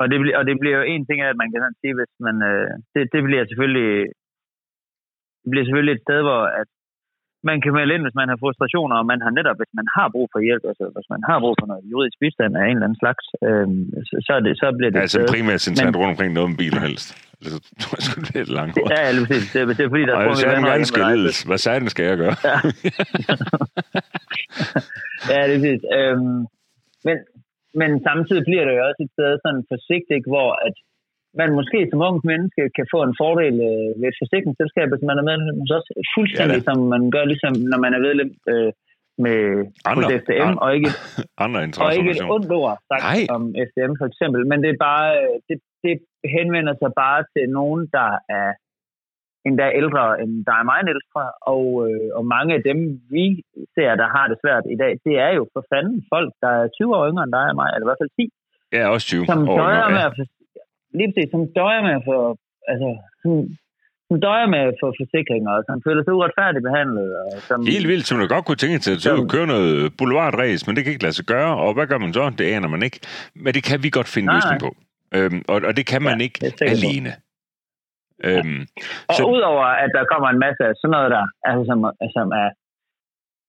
og det, og det bliver jo en ting, at man kan sådan sige, hvis man, øh, det, det bliver selvfølgelig det bliver selvfølgelig et sted, hvor at man kan melde ind, hvis man har frustrationer, og man har netop, hvis man har brug for hjælp, altså hvis man har brug for noget juridisk bistand af en eller anden slags, øh, så, så, det, så bliver det ja, altså primært centralt rundt omkring noget med biler helst. Altså, (laughs) jeg skulle det er langt ord. Ja, eller præcis. Det, det er fordi, der er tror, vi gerne skal ledes. Hvad sagde skal jeg gøre? Ja, (laughs) ja det er præcis. Øhm, men, men samtidig bliver det jo også et sted sådan forsigtigt, hvor at man måske som ung menneske kan få en fordel øh, ved et forsikringsselskab, hvis man er med hos os, fuldstændig ja, som man gør, ligesom når man er medlem øh, med andre, FDM, andre, og ikke, (laughs) andre og ikke et ondt ord sagt Nej. om FDM for eksempel, men det er bare, øh, det, det henvender sig bare til nogen, der er endda ældre end der er meget ældre, og, øh, og mange af dem, vi ser, der har det svært i dag, det er jo for fanden folk, der er 20 år yngre end dig og mig, eller i hvert fald 10. Ja, også 20 som år døjer med at, lige præcis, som døjer med at få, altså, som, som døjer med at få forsikringer, og som føler sig uretfærdigt behandlet. Og som, Helt vildt, som du godt kunne tænke til at køre noget boulevardræs, men det kan ikke lade sig gøre, og hvad gør man så? Det aner man ikke. Men det kan vi godt finde nej, løsning på. Øhm, og, og det kan man ja, ikke alene. På. Øhm, og så... udover at der kommer en masse af sådan noget der, altså som, som er,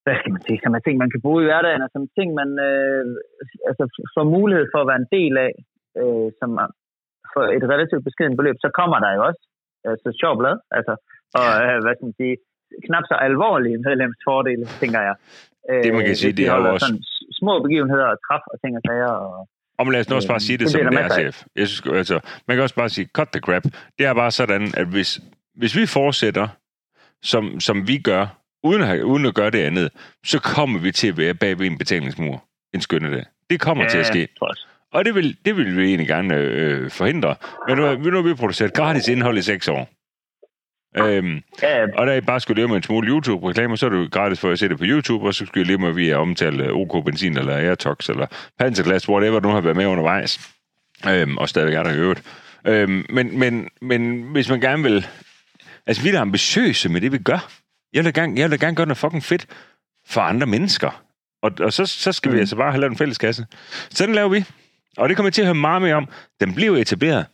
hvad skal man sige, som er ting, man kan bruge i hverdagen, og som ting, man øh, altså, får mulighed for at være en del af, øh, som for et relativt beskeden beløb, så kommer der jo også altså, sjov blad, altså, og øh, hvad skal man sige, knap så alvorlige medlemsfordele, tænker jeg. Det man kan øh, sige, det er jo også... Sådan små begivenheder og træf og ting og sager, og Og man lad os nu også bare Øh, sige det, det som det er, chef. Jeg synes, altså, man kan også bare sige, cut the crap. Det er bare sådan, at hvis, hvis vi fortsætter, som, som vi gør, uden at, uden at gøre det andet, så kommer vi til at være bag ved en betalingsmur en skønne dag. Det kommer ja. til at ske. også. Og det vil, det vil vi egentlig gerne øh, forhindre. Men nu, nu har vi produceret gratis indhold i seks år. Øhm, Ja, og da I bare skulle leve med en smule YouTube-reklamer, så er det jo gratis for at se det på YouTube, og så skulle I leve med, at vi er omtalt øh, OK Benzin, eller Airtox, eller Panzerglas, whatever, du har været med undervejs. Øhm, og stadigvæk er der i øvrigt. Øhm, men, men, men hvis man gerne vil... Altså, vi er ambitiøse med det, vi gør. Jeg vil da gerne, jeg vil da gerne gøre noget fucking fedt for andre mennesker. Og, og så, så skal mm. vi altså bare have lavet en fælles kasse. Så den laver vi. Og det kommer vi til at høre meget mere om. Den bliver etableret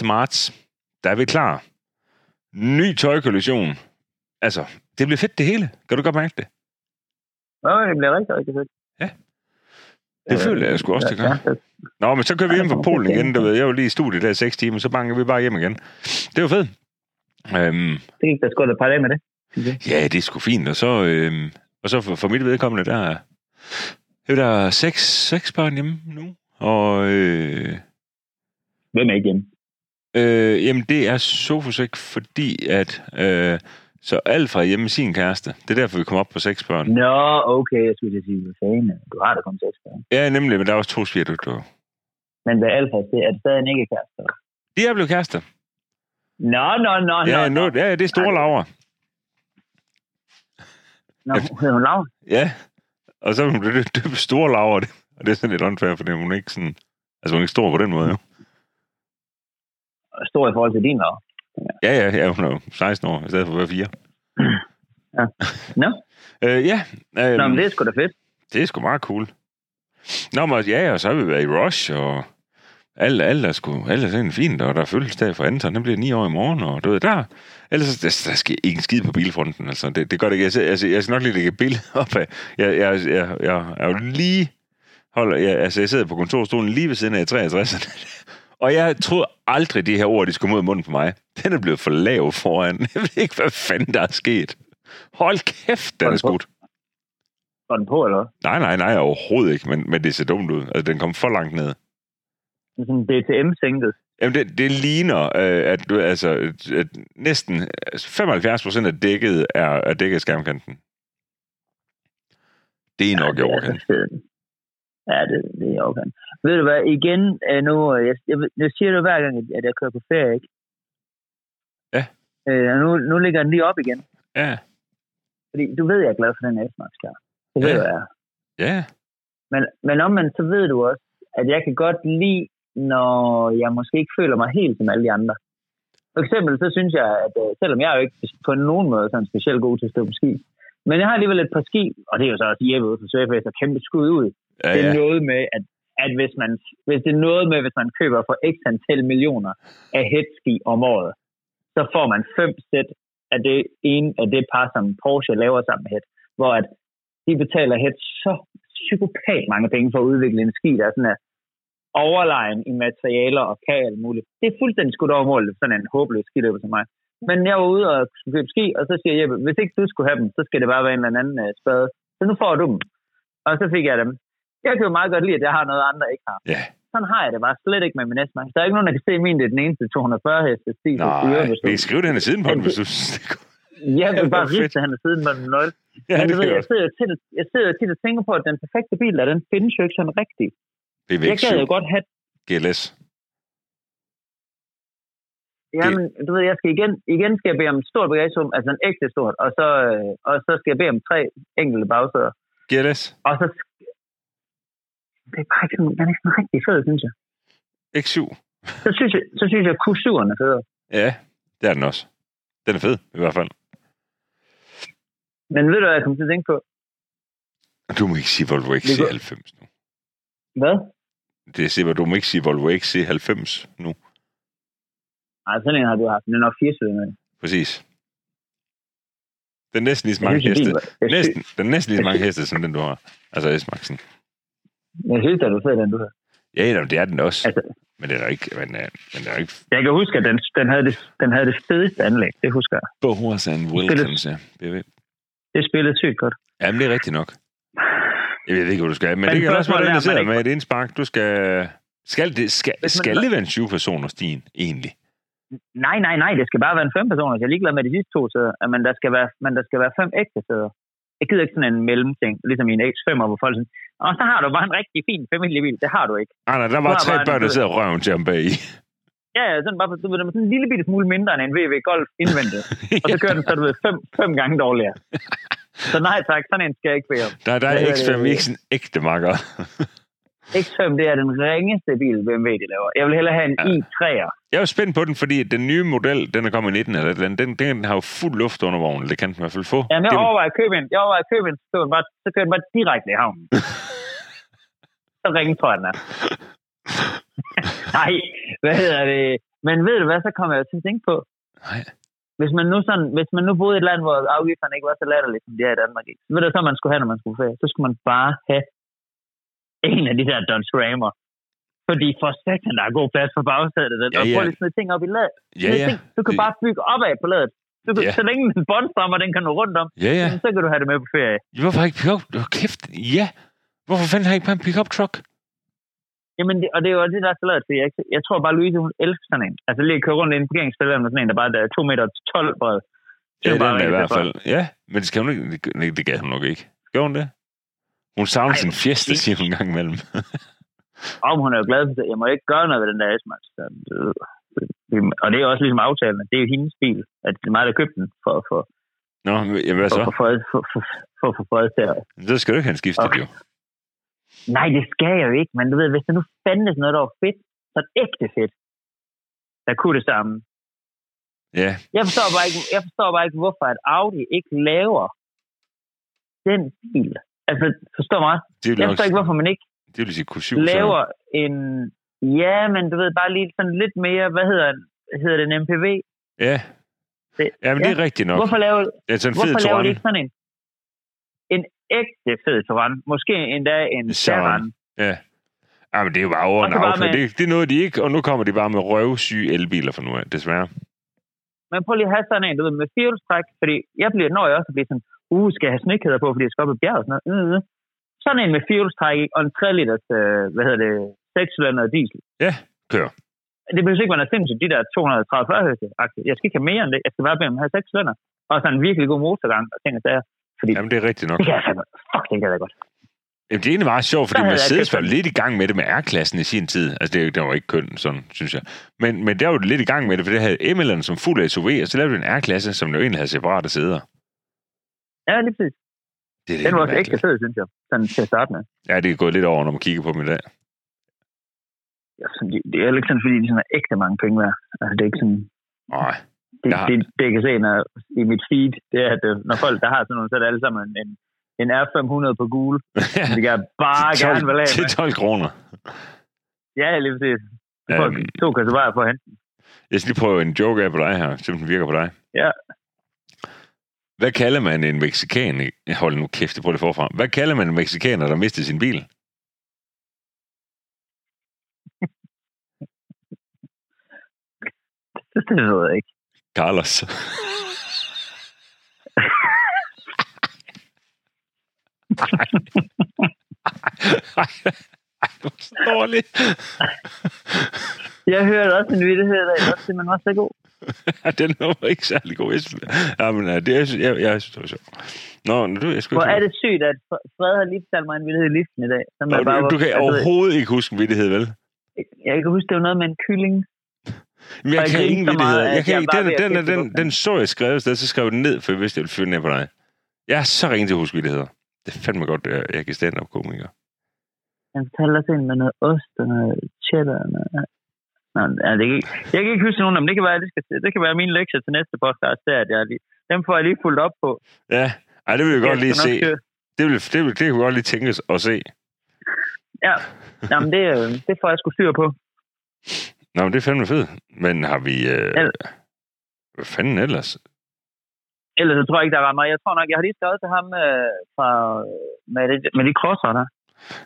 1. marts. Der er vi klar. Ny tøjkollektion. Altså, det bliver fedt det hele. Kan du godt mærke det? Nå, det bliver rigtig, rigtig fedt. Det føler jeg sgu også, det gør. Ja, Nå, men så kører vi hjem fra Polen igen. Du ved, jeg var lige i studiet der i 6 timer, så banker vi bare hjem igen. Det var fedt. Øhm, det gik der sgu da et par dage med det. ja, det er sgu fint. Og så, øhm, og så for, for mit vedkommende, der er er der seks, seks børn hjemme nu. Og øh, Hvem er hjemme? øh, jamen, det er Sofus ikke, fordi at... Øh, så alt fra hjemme med sin kæreste. Det er derfor, vi kommer op på seks børn. Nå, okay, jeg skulle sige, hvad fanden, du har da kun seks børn. Ja, nemlig, men der er også to svigerdykker. Men hvad alfa, det er det stadig ikke kæreste? De er blevet kærester. Nå, nå, nå, Ja, nå, nu, ja, det er store laver. nå. Hedder hun Laura? Ja, og så hun blevet døbt store laver, og det er sådan lidt unfair, for hun er ikke sådan... Altså, hun er ikke stor på den måde, jo. Stor i forhold til din Laura. Ja, ja, ja, hun er jo 16 år, i stedet for at være 4. (clears throat) Nå, (laughs) Øh, ja, øh, nå men det er sgu da fedt. det er sgu meget cool. Nå, men ja, og så har vi været i Rush, og alt, alt er sgu, alt er sådan fint, og der er fødselsdag for Anton, den bliver 9 år i morgen, og du ved, der, ellers der, der sker ikke en skid på bilfronten, altså, det, det gør det ikke. Jeg, altså, jeg skal nok lige lægge et billede (laughs) op af, jeg, jeg, jeg, jeg er jo lige, holder, jeg, altså, jeg sidder på kontorstolen lige ved siden af 63'erne, (laughs) og jeg troede aldrig, de her ord, de skulle mod munden på mig. Den er blevet for lav foran. (laughs) Jeg ved ikke, hvad fanden der er sket. Hold kæft, den er skudt. Var den på, eller? Nej, nej, nej, overhovedet ikke, men, men det ser dumt ud. Altså, den kom for langt ned. Det er Sådan DTM-sænket. Jamen, det, det ligner, øh, at, altså, at næsten 75 procent af dækket er, er dækket af skærmkanten. Det er nok i det er overkanten. altså. Ja, det, det er okay. Ved du hvad, igen øh, nu, øh, jeg, jeg, jeg siger det hver gang, at- jeg kører på ferie, ikke? Ja. Øh, nu, nu ligger den lige op igen. Ja, Fordi du ved, jeg er glad for den S-Max der. Det ved Ja. jeg. er. ja, Men, men omvendt, så ved du også, at jeg kan godt lide, når jeg måske ikke føler mig helt som alle de andre. For eksempel, så synes jeg, at øh, selvom jeg er jo ikke på nogen måde sådan specielt god til at stå på ski, men jeg har alligevel et par ski, og det er jo så også Jeppe ude for Surface, og kæmpe skud ud. ja, det er noget med, at, at hvis, man, hvis det er noget med, hvis man køber for x antal millioner af headski om året, så får man fem sæt af det ene af det par, som Porsche laver sammen med head, hvor at de betaler head så psykopat mange penge for at udvikle en ski, der er sådan her overlegen i materialer og kan alt muligt. Det er fuldstændig skudt over målet, sådan en håbløs skiløber som mig. Men jeg var ude og skulle købe ski, og så siger Jeppe, hvis ikke du skulle have dem, så skal det bare være en eller anden uh, spade. Så nu får du dem. Og så fik jeg dem. Jeg kan jo meget godt lide, at jeg har noget, andre ikke har. ja. Sådan har jeg det bare slet ikke med min S-Max. Der er ikke nogen, der kan se min, det er den eneste 240 heste stil. Nej, vi kan skrive det hen i siden på den, (laughs) hvis du synes, det er Ja, bare er fedt. riste han siden med den 0. Ja, Men det ved, er jeg sidder, tit, jeg sidder tit og tænker på, at den perfekte bil, der, den findes jo ikke sådan rigtigt. Det er Jeg gad 7 jo godt have GLS. Jamen, du ved, jeg skal igen, igen skal jeg bede om et stort bagagerum, altså en ægte stort, og så, øh, og så skal jeg bede om tre enkelte bagsæder. GLS. Og så... Det er bare ikke sådan, den er ikke sådan rigtig fed, synes jeg. X7. Så synes jeg, så synes jeg at Q7'eren er federe. Ja, det er den også. Den er fed, i hvert fald. Men ved du, hvad jeg kom til at tænke på? Du må ikke sige Volvo XC90 nu. Hvad? Det er simpelthen, du må ikke sige Volvo XC90 nu. Nej, sådan en har du haft. Den er nok 4 cylinder. Præcis. Den er næsten lige så mange heste. Næsten, den er næsten lige så mange heste, som den du har. Altså S-Maxen. Jeg synes, at du fed, den du har. Ja, ja, det er den også. Altså, Men den er ikke... Men, øh, men den er ikke... jeg kan huske, at den, den, havde, det, den havde det fedeste anlæg. Det husker jeg. Boas and Wilkins, ja. Det Det spillede sygt godt. Jamen, det er rigtigt nok. Jeg ved ikke, hvad du skal. Men, Men det kan også være sidder ikke- med et indspark. Du skal... Skal det, skal, skal det være en 20-personer stien, egentlig? Nej, nej, nej, det skal bare være en fem personer. Jeg er ligeglad med de sidste to sæder, men der skal være, men der skal være fem ægte sæder. Jeg gider ikke sådan en mellemting, ligesom i en X5, hvor folk sådan, og så har du bare en rigtig fin familiebil. Det har du ikke. Ah, nej, der var tre børn, der sidder røven til ham bag i. Ja, ja, sådan bare, du ved, den sådan en lille bitte smule mindre end en VW Golf indvendigt. (laughs) Og så kører den, så du ved, fem, fem gange dårligere. Så nej tak, sådan en skal jeg ikke bede om. Der, der er Hvad hedder X5 det? ikke sådan ægte makker. (laughs) X5, det er den ringeste bil, BMW de laver. Jeg vil hellere have en Ja. i3'er. Jeg er spændt på den, fordi den nye model, den er kommet i 19, eller den, den, den har jo fuld luft under vognen. Det kan den i hvert fald få. Jamen, jeg overvejer at købe en. Jeg overvejer at købe en, så kører den bare, så kører den bare direkte i havnen. (laughs) så ringe tror jeg, den er. Nej, hvad hedder det? Men ved du hvad, så kommer jeg til at tænke på, Nej. hvis man nu, sådan, hvis man nu boede i et land, hvor afgifterne ikke var så latterlige, som de er i Danmark, ikke? så ved du så, man skulle have, når man skulle ferie? Så skulle man bare have en af de der Dodge Rammer. Fordi for satan, der er god plads på bagsædet. Ja, Ja, og prøv lige sådan ting op i ladet. Ja, ja. Ting, du kan Det- bare bygge opad på ladet. Du kan, Ja. Så længe den båndstrammer, den kan nå rundt om, Ja, ja. så kan du have det med på ferie. Hvorfor ikke pick-up? Oh, kæft, ja. Hvorfor fanden har I ikke bare en pick-up truck? Jamen, det, og det er jo det, der er så lavet, jeg, jeg tror bare, Louise, hun elsker sådan en. Altså lige at køre rundt i en parkeringsfælde med sådan en, der bare er 2 meter 12 bred. Det Ja, er den bare er i hvert fald. Ja, men det skal hun ikke. Det, det, det gad hun nok ikke. Gør hun det? Hun savner Ej, sin fiesta, siger hun en gang imellem. (laughs) Og hun er jo glad for det. Jeg må ikke gøre noget ved den der. Så, øh, vi- Og det er også ligesom aftalen, at det er jo hendes bil. At det er mig, der købte den for, for, Nå, jamen hvad for, så? for, for, for, for, for til at... Så skal du ikke have skiftet, Okay. jo. Nej, det skal jeg jo ikke. Men du ved, hvis der nu fandtes noget, der var fedt, så det ægte fedt. Der kunne det samme. Ja, Jeg forstår bare ikke, jeg forstår bare ikke hvorfor at Audi ikke laver den bil. Altså, forstår mig? det Jeg forstår ikke, hvorfor man ikke det vil sige Q7. laver en... Ja, men du ved, bare lige sådan lidt mere, hvad hedder, hedder det, en MPV? Så. Ja. Det- Jamen, det er ja. rigtigt nok. Hvorfor laver, Det er sådan en fed hvorfor laver de ikke sådan en? En ægte fed Touran. Måske endda en Charan. Ja. Ja, men det er jo bare over en så med- Det, det er noget, de ikke, og nu kommer de bare med røvsyge elbiler for nu af, desværre. Men prøv lige at have sådan en, du ved, med firehjulstræk, fordi jeg bliver, når jeg også bliver sådan, uh, skal jeg have snekæder på, fordi jeg skal op i bjerget og sådan noget. Mm. Sådan en med firehjulstræk i, og en 3 liters, øh, hvad hedder det, 6 diesel. Ja, kør. Det behøver ikke være noget sindssygt, de der 230 højeste -agtige. Jeg skal ikke have mere end det. Jeg skal bare bede om at have 6 cylinder. Og sådan en virkelig god motorgang og ting og sager. Fordi Jamen, det er rigtigt nok. det kan jeg fandme. Fuck, det kan jeg godt. Jamen, det er egentlig meget sjovt, fordi Mercedes var lidt i gang med det med R-klassen i sin tid. Altså, det, det var ikke køn, sådan, synes jeg. Men, men der var lidt i gang med det, for det havde Emilien som fuld SUV, og så lavede de en R-klasse, som jo egentlig havde separate sæder. Ja, lige præcis. Det er Den var også ægte fed, synes jeg. Sådan til at starte med. Ja, det er gået lidt over, når man kigger på dem i dag. Ja, sådan, det, det er ikke sådan, fordi de sådan er ægte mange penge værd. Altså, det er ikke sådan... Nej. Det, Ja. det, det, jeg kan se når, i mit feed, det er, at øh, når folk, der har sådan nogle, så er det alle sammen en, en, en R500 på gul. (laughs) som de kan bare Til 12 gerne vil have til med. 12 kroner. Ja, lige præcis. Så Folk, Øhm. to kan så bare få hente. Jeg skal lige prøve en joke af på dig her, som den virker på dig. Ja. Hvad kalder man en mexikan? Hold nu kæft, prøver det forfra. Hvad kalder man en mexikaner, der mister sin bil? Det, (laughs) det ved jeg ikke. Carlos. (laughs) Ej, ej, du er så dårlig. Jeg hørte også en vittighed også det, man var så god. (laughs) Den var ikke særlig god. Jeg ja, men, ja, det, jeg, jeg, jeg synes, det var sjovt. Nå, nu, jeg skulle Hvor er det sygt, at Fred har lige fortalt mig en vittighed i liften i dag. Som Nå, jeg, bare, du, du kan altså, overhovedet ikke huske en vittighed, vel? jeg kan huske, det var noget med en kylling. Men jeg jeg kan ingen at Jeg kan jeg ikke, den, den, den, den, den så jeg skrevet så skrev jeg den ned, for jeg vidste, jeg ville fyre den på dig. Jeg er så ringe til at huske vittigheder. Det er fandme godt, at jeg- jeg kan stand up komiker. Han fortalte os ind med noget ost og noget cheddar. Og noget... Nå, ja, det kan jeg kan ikke huske nogen dem. Det kan være, det, skal, det kan være min lektie til næste podcast. Der, at jeg lige, dem får jeg lige fuldt op på. Ja, Ej, det vil jeg godt lige skal se. køre- Det vil, det vil, det vi godt lige tænkes at se. Ja, (laughs) Jamen, det, øh, det får jeg sgu styr på. Nå, men det er fandme fedt. Men har vi... Øh, Ja. hvad fanden ellers? Ellers så tror jeg ikke, der var meget. Jeg tror nok, jeg har lige skrevet til ham øh, fra, med, det, med de crosser der.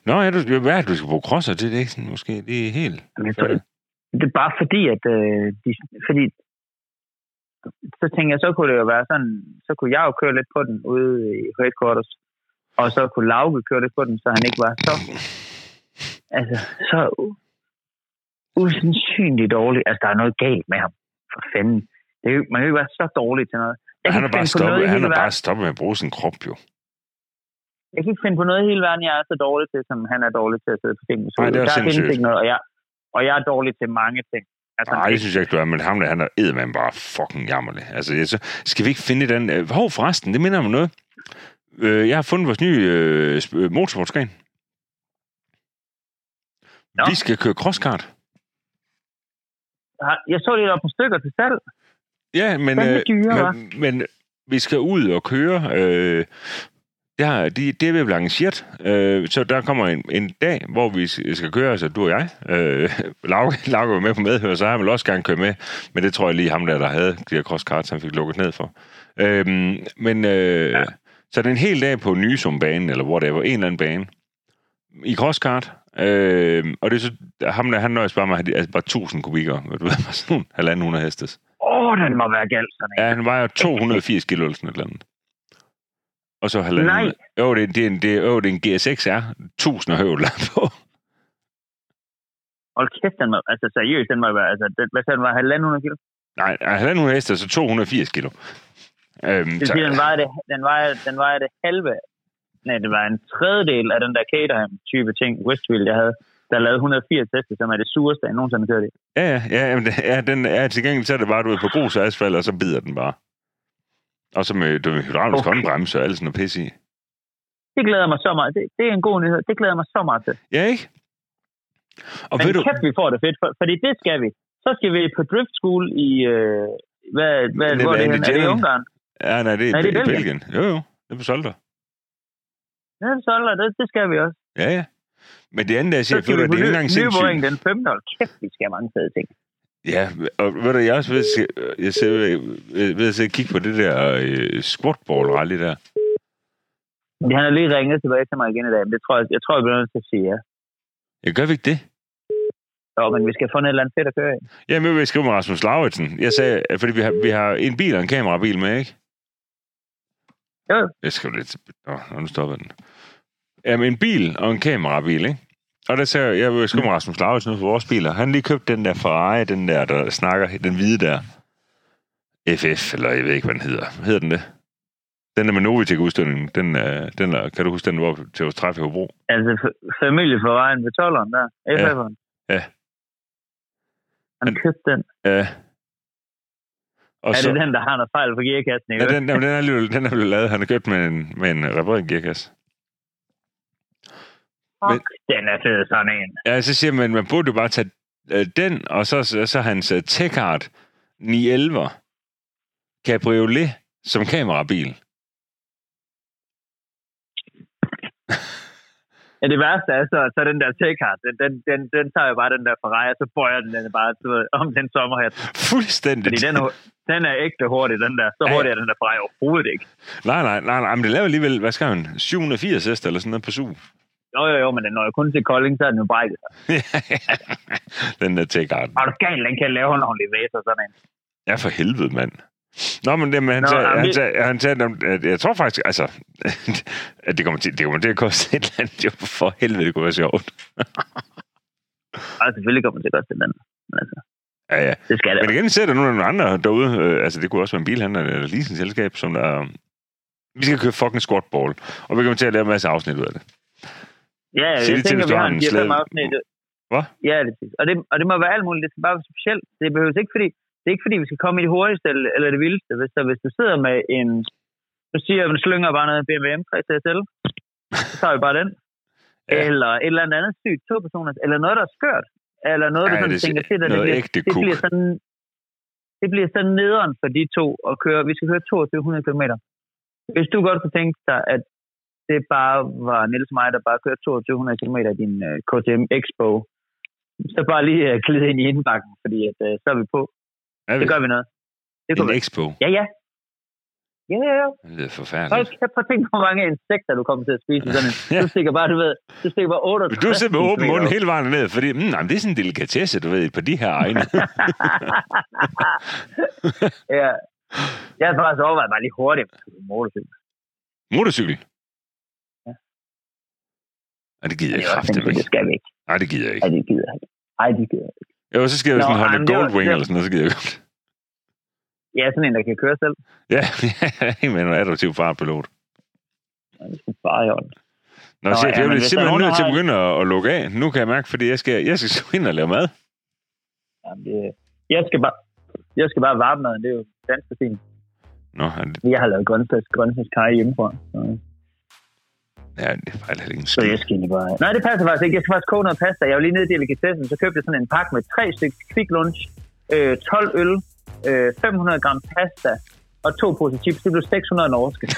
Nå, ja, du, hvad er det, du skal bruge crosser til? Det er ikke sådan, måske. Det er helt... Men jeg tror, det er bare fordi, at øh, de, fordi så tænker jeg, så kunne det jo være sådan, så kunne jeg jo køre lidt på den ude i headquarters. og så kunne Lauke køre det på den, så han ikke var så, altså, så usandsynligt dårlig. Altså, der er noget galt med ham. For fanden. Det er jo, man kan jo ikke være så dårlig til noget. Jeg Han er bare stoppet, han er bare stoppet med at bruge sin krop, jo. Jeg kan ikke finde på noget i hele verden, jeg er så dårlig til, som han er dårlig til at sidde på tingene. Nej, det er der findes sindssygt. ikke noget, og jeg, og jeg er dårlig til mange ting. Altså, Nej, det synes jeg ikke, du er, men ham der, han er eddermand bare fucking jammerlig. Altså, så, skal vi ikke finde den... Øh, hov, forresten, det minder mig om noget. Øh, jeg har fundet vores nye øh, øh, motorsportsgren. Nå. Vi skal køre crosskart. Jeg så lige, der på stykker til salg. Ja, men, Fandme øh, dyre, men, men vi skal ud og køre. Øh, der, de, det er ved blive arrangeret. Øh, så der kommer en, en dag, hvor vi skal køre, altså du og jeg. Øh, (laughs) Lauke, Lauke var med på medhør, så han vil også gerne køre med. Men det tror jeg lige ham der, der havde de her crosskarts, han fik lukket ned for. Øh, men øh, ja. så det er en hel dag på Nysum-banen, eller hvor det var, en eller anden bane. I crosskart. Øh, og det er så, ham der, han nøjes bare med altså bare 1000 kubikker. Du ved, (laughs) sådan nogle halvanden hundrede hestes. Åh, oh, den må være galt, sådan en. Ja, han vejer 280 kilo eller sådan et eller andet. Og så halvanden. Nej. Jo, det, det, er en, det, jo, det er en GSX-R. 1000 høvler på. Hold kæft, den må, altså seriøst, den må være, altså, den, hvad sagde den var, halvanden kilo? Nej, halvanden hundrede heste, så 280 kilo. Øhm, Det vil så, sige, den vejer det, den vejer, den vejer det halve, nej, det var en tredjedel af den der Caterham-type ting, Westfield, jeg havde, der lavede 180 heste, som er det sureste, jeg nogensinde har kørt i. ja, ja, ja, jamen, ja, den er til gengæld, så er det bare, du er på grus og asfalt, og så bider den bare. Og så med, ved, hydraulisk Okay. håndbremse og alt sådan noget pisse i. Det glæder mig så meget, det, det er en god nyhed, det glæder mig så meget til. Ja, ikke? Og Men ved du, kæft, vi får det fedt, for, fordi det skal vi. Så skal vi på drift school i, øh, hvad, hvad, Det hvor er det? Er det i. Ungarn? ja, nej, det er, Nej, det er i Belgien. Belgien. Jo, jo, det er på Solter. Ja, så er det, det skal vi også. Ja, ja. Men det andet, jeg Så siger, skal ved vi på det er sindssygt. den 5. Hold kæft, vi skal have mange fede ting. Ja, og ved du, jeg også ved, jeg ser, ved, ved at sidde og kigge på det der øh, squatball rally der. Han har lige ringet tilbage til mig igen i dag, men det tror jeg, jeg tror, jeg bliver nødt til at sige ja. Jeg gør vi ikke det? Jo, men vi skal få noget eller andet fedt at køre i. Jamen, jeg vil skrive med Rasmus Lauritsen. Jeg sagde, fordi vi har, vi har en bil og en kamerabil med, ikke? Jo. Jeg skriver lidt... Nå, nu stopper den. Jamen, en bil og en kamerabil, ikke? Og der sagde jeg, jeg skrive med Rasmus Lauritsen ud for vores biler. Han lige købt den der Ferrari, den der, der snakker, den hvide der. FF, eller jeg ved ikke, hvad den hedder. Hvad hedder den det? Den der med Novitek-udstillingen, den, er, den er, kan du huske, den var til vores træf i Hobro? Altså, f- familie for vejen ved 12'eren der. FF'eren. Ja. Han Men- købte den. Ja. Og er så, det den, der har noget fejl på gearkassen? ja, den, jamen, den, er den er blevet lavet. Han har købt med en, med en repareret gearkasse. Fuck, den er fed, sådan en. Ja, så siger man, man burde jo bare tage øh, den, og så, så, så hans uh, Techart 911 Cabriolet som kamerabil. Ja, det værste er så, så den der T-card, den, den, den, den tager jo bare den der Ferrari, og så bøjer den den bare du ved, om den sommerhat. Fuldstændig. Fordi den er, den er ægte hurtig, den der. Så Ja. hurtig er den der Ferrari overhovedet ikke. Nej, nej, nej, nej, men det laver alligevel, hvad skal han, 780 heste eller sådan noget på su. Jo, jo, jo, men den når jo kun til Kolding, så er den jo brækket. sig. (laughs) den der Techart. Er du galt, den kan lave en ordentlig væser, sådan en. Ja, for helvede, mand. Nå, men det, men han, Nå, sagde, han, sagde, han sagde, at jeg tror faktisk, altså, (laughs) at det kommer til, det kommer til at koste et eller andet, jo for helvede, det kunne være sjovt. (laughs) Og selvfølgelig kommer det til den. Men altså, Ja, ja. det skal det. Men igen ser der nogle andre derude, øh, altså det kunne også være en bilhandler eller leasingselskab, som der... Vi skal køre fucking squatball, og vi kommer til at lave en masse afsnit ud af det. Ja, Sig jeg det til, tænker, du vi har en en 4-5 slæde- afsnit. Hvad? Ja, det er og det, og det må være alt muligt. Det skal bare være specielt. Det behøver ikke, fordi det er ikke fordi, vi skal komme i det hurtigste eller, eller det vildeste. Hvis, der, hvis du sidder med en... Du siger, at man slynger bare noget BMW M3 CSL, så tager vi bare den. (laughs) Ja. Eller et eller andet andet sygt, to personer, eller noget, der er skørt. Eller noget, der Ja, sådan det er tænker til, at det noget bliver, det kuk. bliver sådan, det bliver sådan nederen for de to at køre. Vi skal køre 2200 km. Hvis du godt kunne tænke dig, at det bare var Niels og mig, der bare kørte 2200 km i din uh, KTM Expo, så bare lige uh, glide ind i indbakken, fordi at, uh, så er vi på. Er Det gør vi noget. Det en vi. expo. Ja, ja. Ja, ja, ja. Det er Hold forfærdeligt. kæft, prøv at tænke, hvor mange insekter du kommer til at spise i sådan en. Ja. Du stikker bare, du ved, du stikker bare 68 Men du er simpelthen åben op. hele vejen ned, fordi mm, nej, men det er sådan en delikatesse, du ved, på de her egne. (laughs) ja. Jeg har faktisk overvejet bare lige hurtigt på motorcykel. Motorcykel. Ja. Nej, det gider jeg sindssygt, det ikke. skal vi ikke. Nej, det gider jeg ikke. Ej, det gider jeg ikke. Ej, det gider jeg ikke. Jo, så skal jeg jo sådan holde Goldwing eller sådan noget, så gider jeg godt. Er sådan en, der kan køre selv. Ja, (laughs) ja, men en adoptiv farpilot. Ja, Det sgu bare i orden. Nå, Nå, chef, ja, jeg bliver er simpelthen nødt til at begynde at, at lukke af. Nu kan jeg mærke, fordi jeg skal, jeg skal ind og lave mad. Jamen, det, jeg, skal bare, jeg skal bare varme maden. Det er jo dansk fint. Nå, det, Jeg har lavet grøntsags, grøntsagskaj hjemmefra. Så, ja, det er faktisk ikke en så skid. jeg skal bare... Nej, det passer faktisk ikke. Jeg skal faktisk koge noget pasta. Jeg var lige nede i delikatessen, så købte jeg sådan en pakke med tre stykker quick lunch, øh, 12 øl, øh, 500 gram pasta og to poser chips. Det blev 600 norske. (laughs)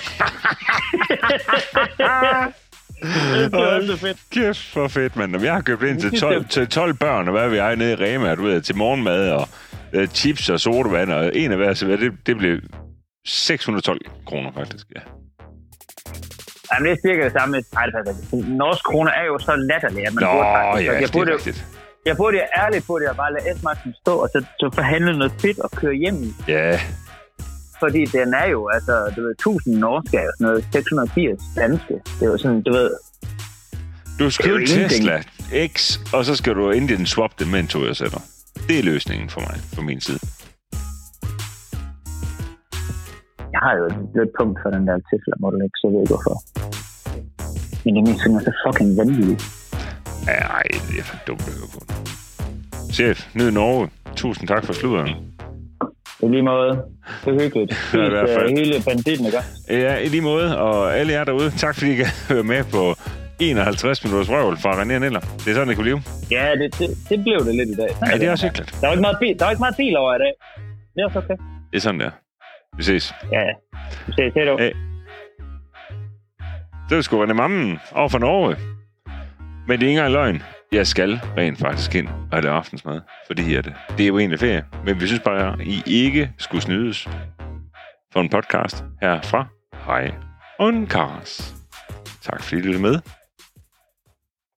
det fedt. Kæft for fedt, mand. Jeg har købt ind til 12, (laughs) til 12 børn, og hvad vil jeg nede i Rema, du ved, til morgenmad og øh, chips og sodavand, og en af hver, så det, det blev 612 kroner faktisk, ja. Jamen, det er cirka det samme. Nej, det passer ikke. Norsk kroner er jo så latterlig, at man Nå, burde faktisk... ja, jeg det burde, er jo- rigtigt. jeg burde jo ærligt på det, at bare lade S-magten stå, og så, så forhandle noget fedt og køre hjem. Ja, Fordi den er jo, altså, du ved, 1000 norske er jo sådan noget, 680 danske. Det er jo sådan, du ved, du skal Det er ingenting. Tesla X, og så skal du Indian swap det med en Toyota Det er løsningen for mig, fra min side. Jeg har jo et lidt punkt for den der Tesla Model X, så jeg ved ikke hvorfor. Men det er min simpelthen så fucking vanvittigt. Ej, det er for dumt at høre på. Chef, ned i Norge. Tusind tak for sluderen. I lige måde. Det er hyggeligt. (laughs) Ja, i hvert fald. Uh, hele banditten, ikke? Ja, i lige måde, og alle jer derude, tak fordi I kan (laughs) høre med på 51 minutters røvel fra René Neller. Det er sådan, det kunne leve. Ja, det, det, det blev det lidt i dag. Sådan Ja, det er også hyggeligt. Der var ikke meget bil, der var ikke meget bil over i dag. Det er også okay. Det er sådan, der. Vi ses. Ja, ja. Vi ses. Hej då. Hey. Det er sgu René Mammen over for Norge. Men det er ikke engang løgn. Jeg skal rent faktisk ind og lave aftensmad. Fordi at det er jo egentlig ferie. Men vi synes bare, at I ikke skulle snydes for en podcast her fra Hej Kars. Tak fordi I lyttede med.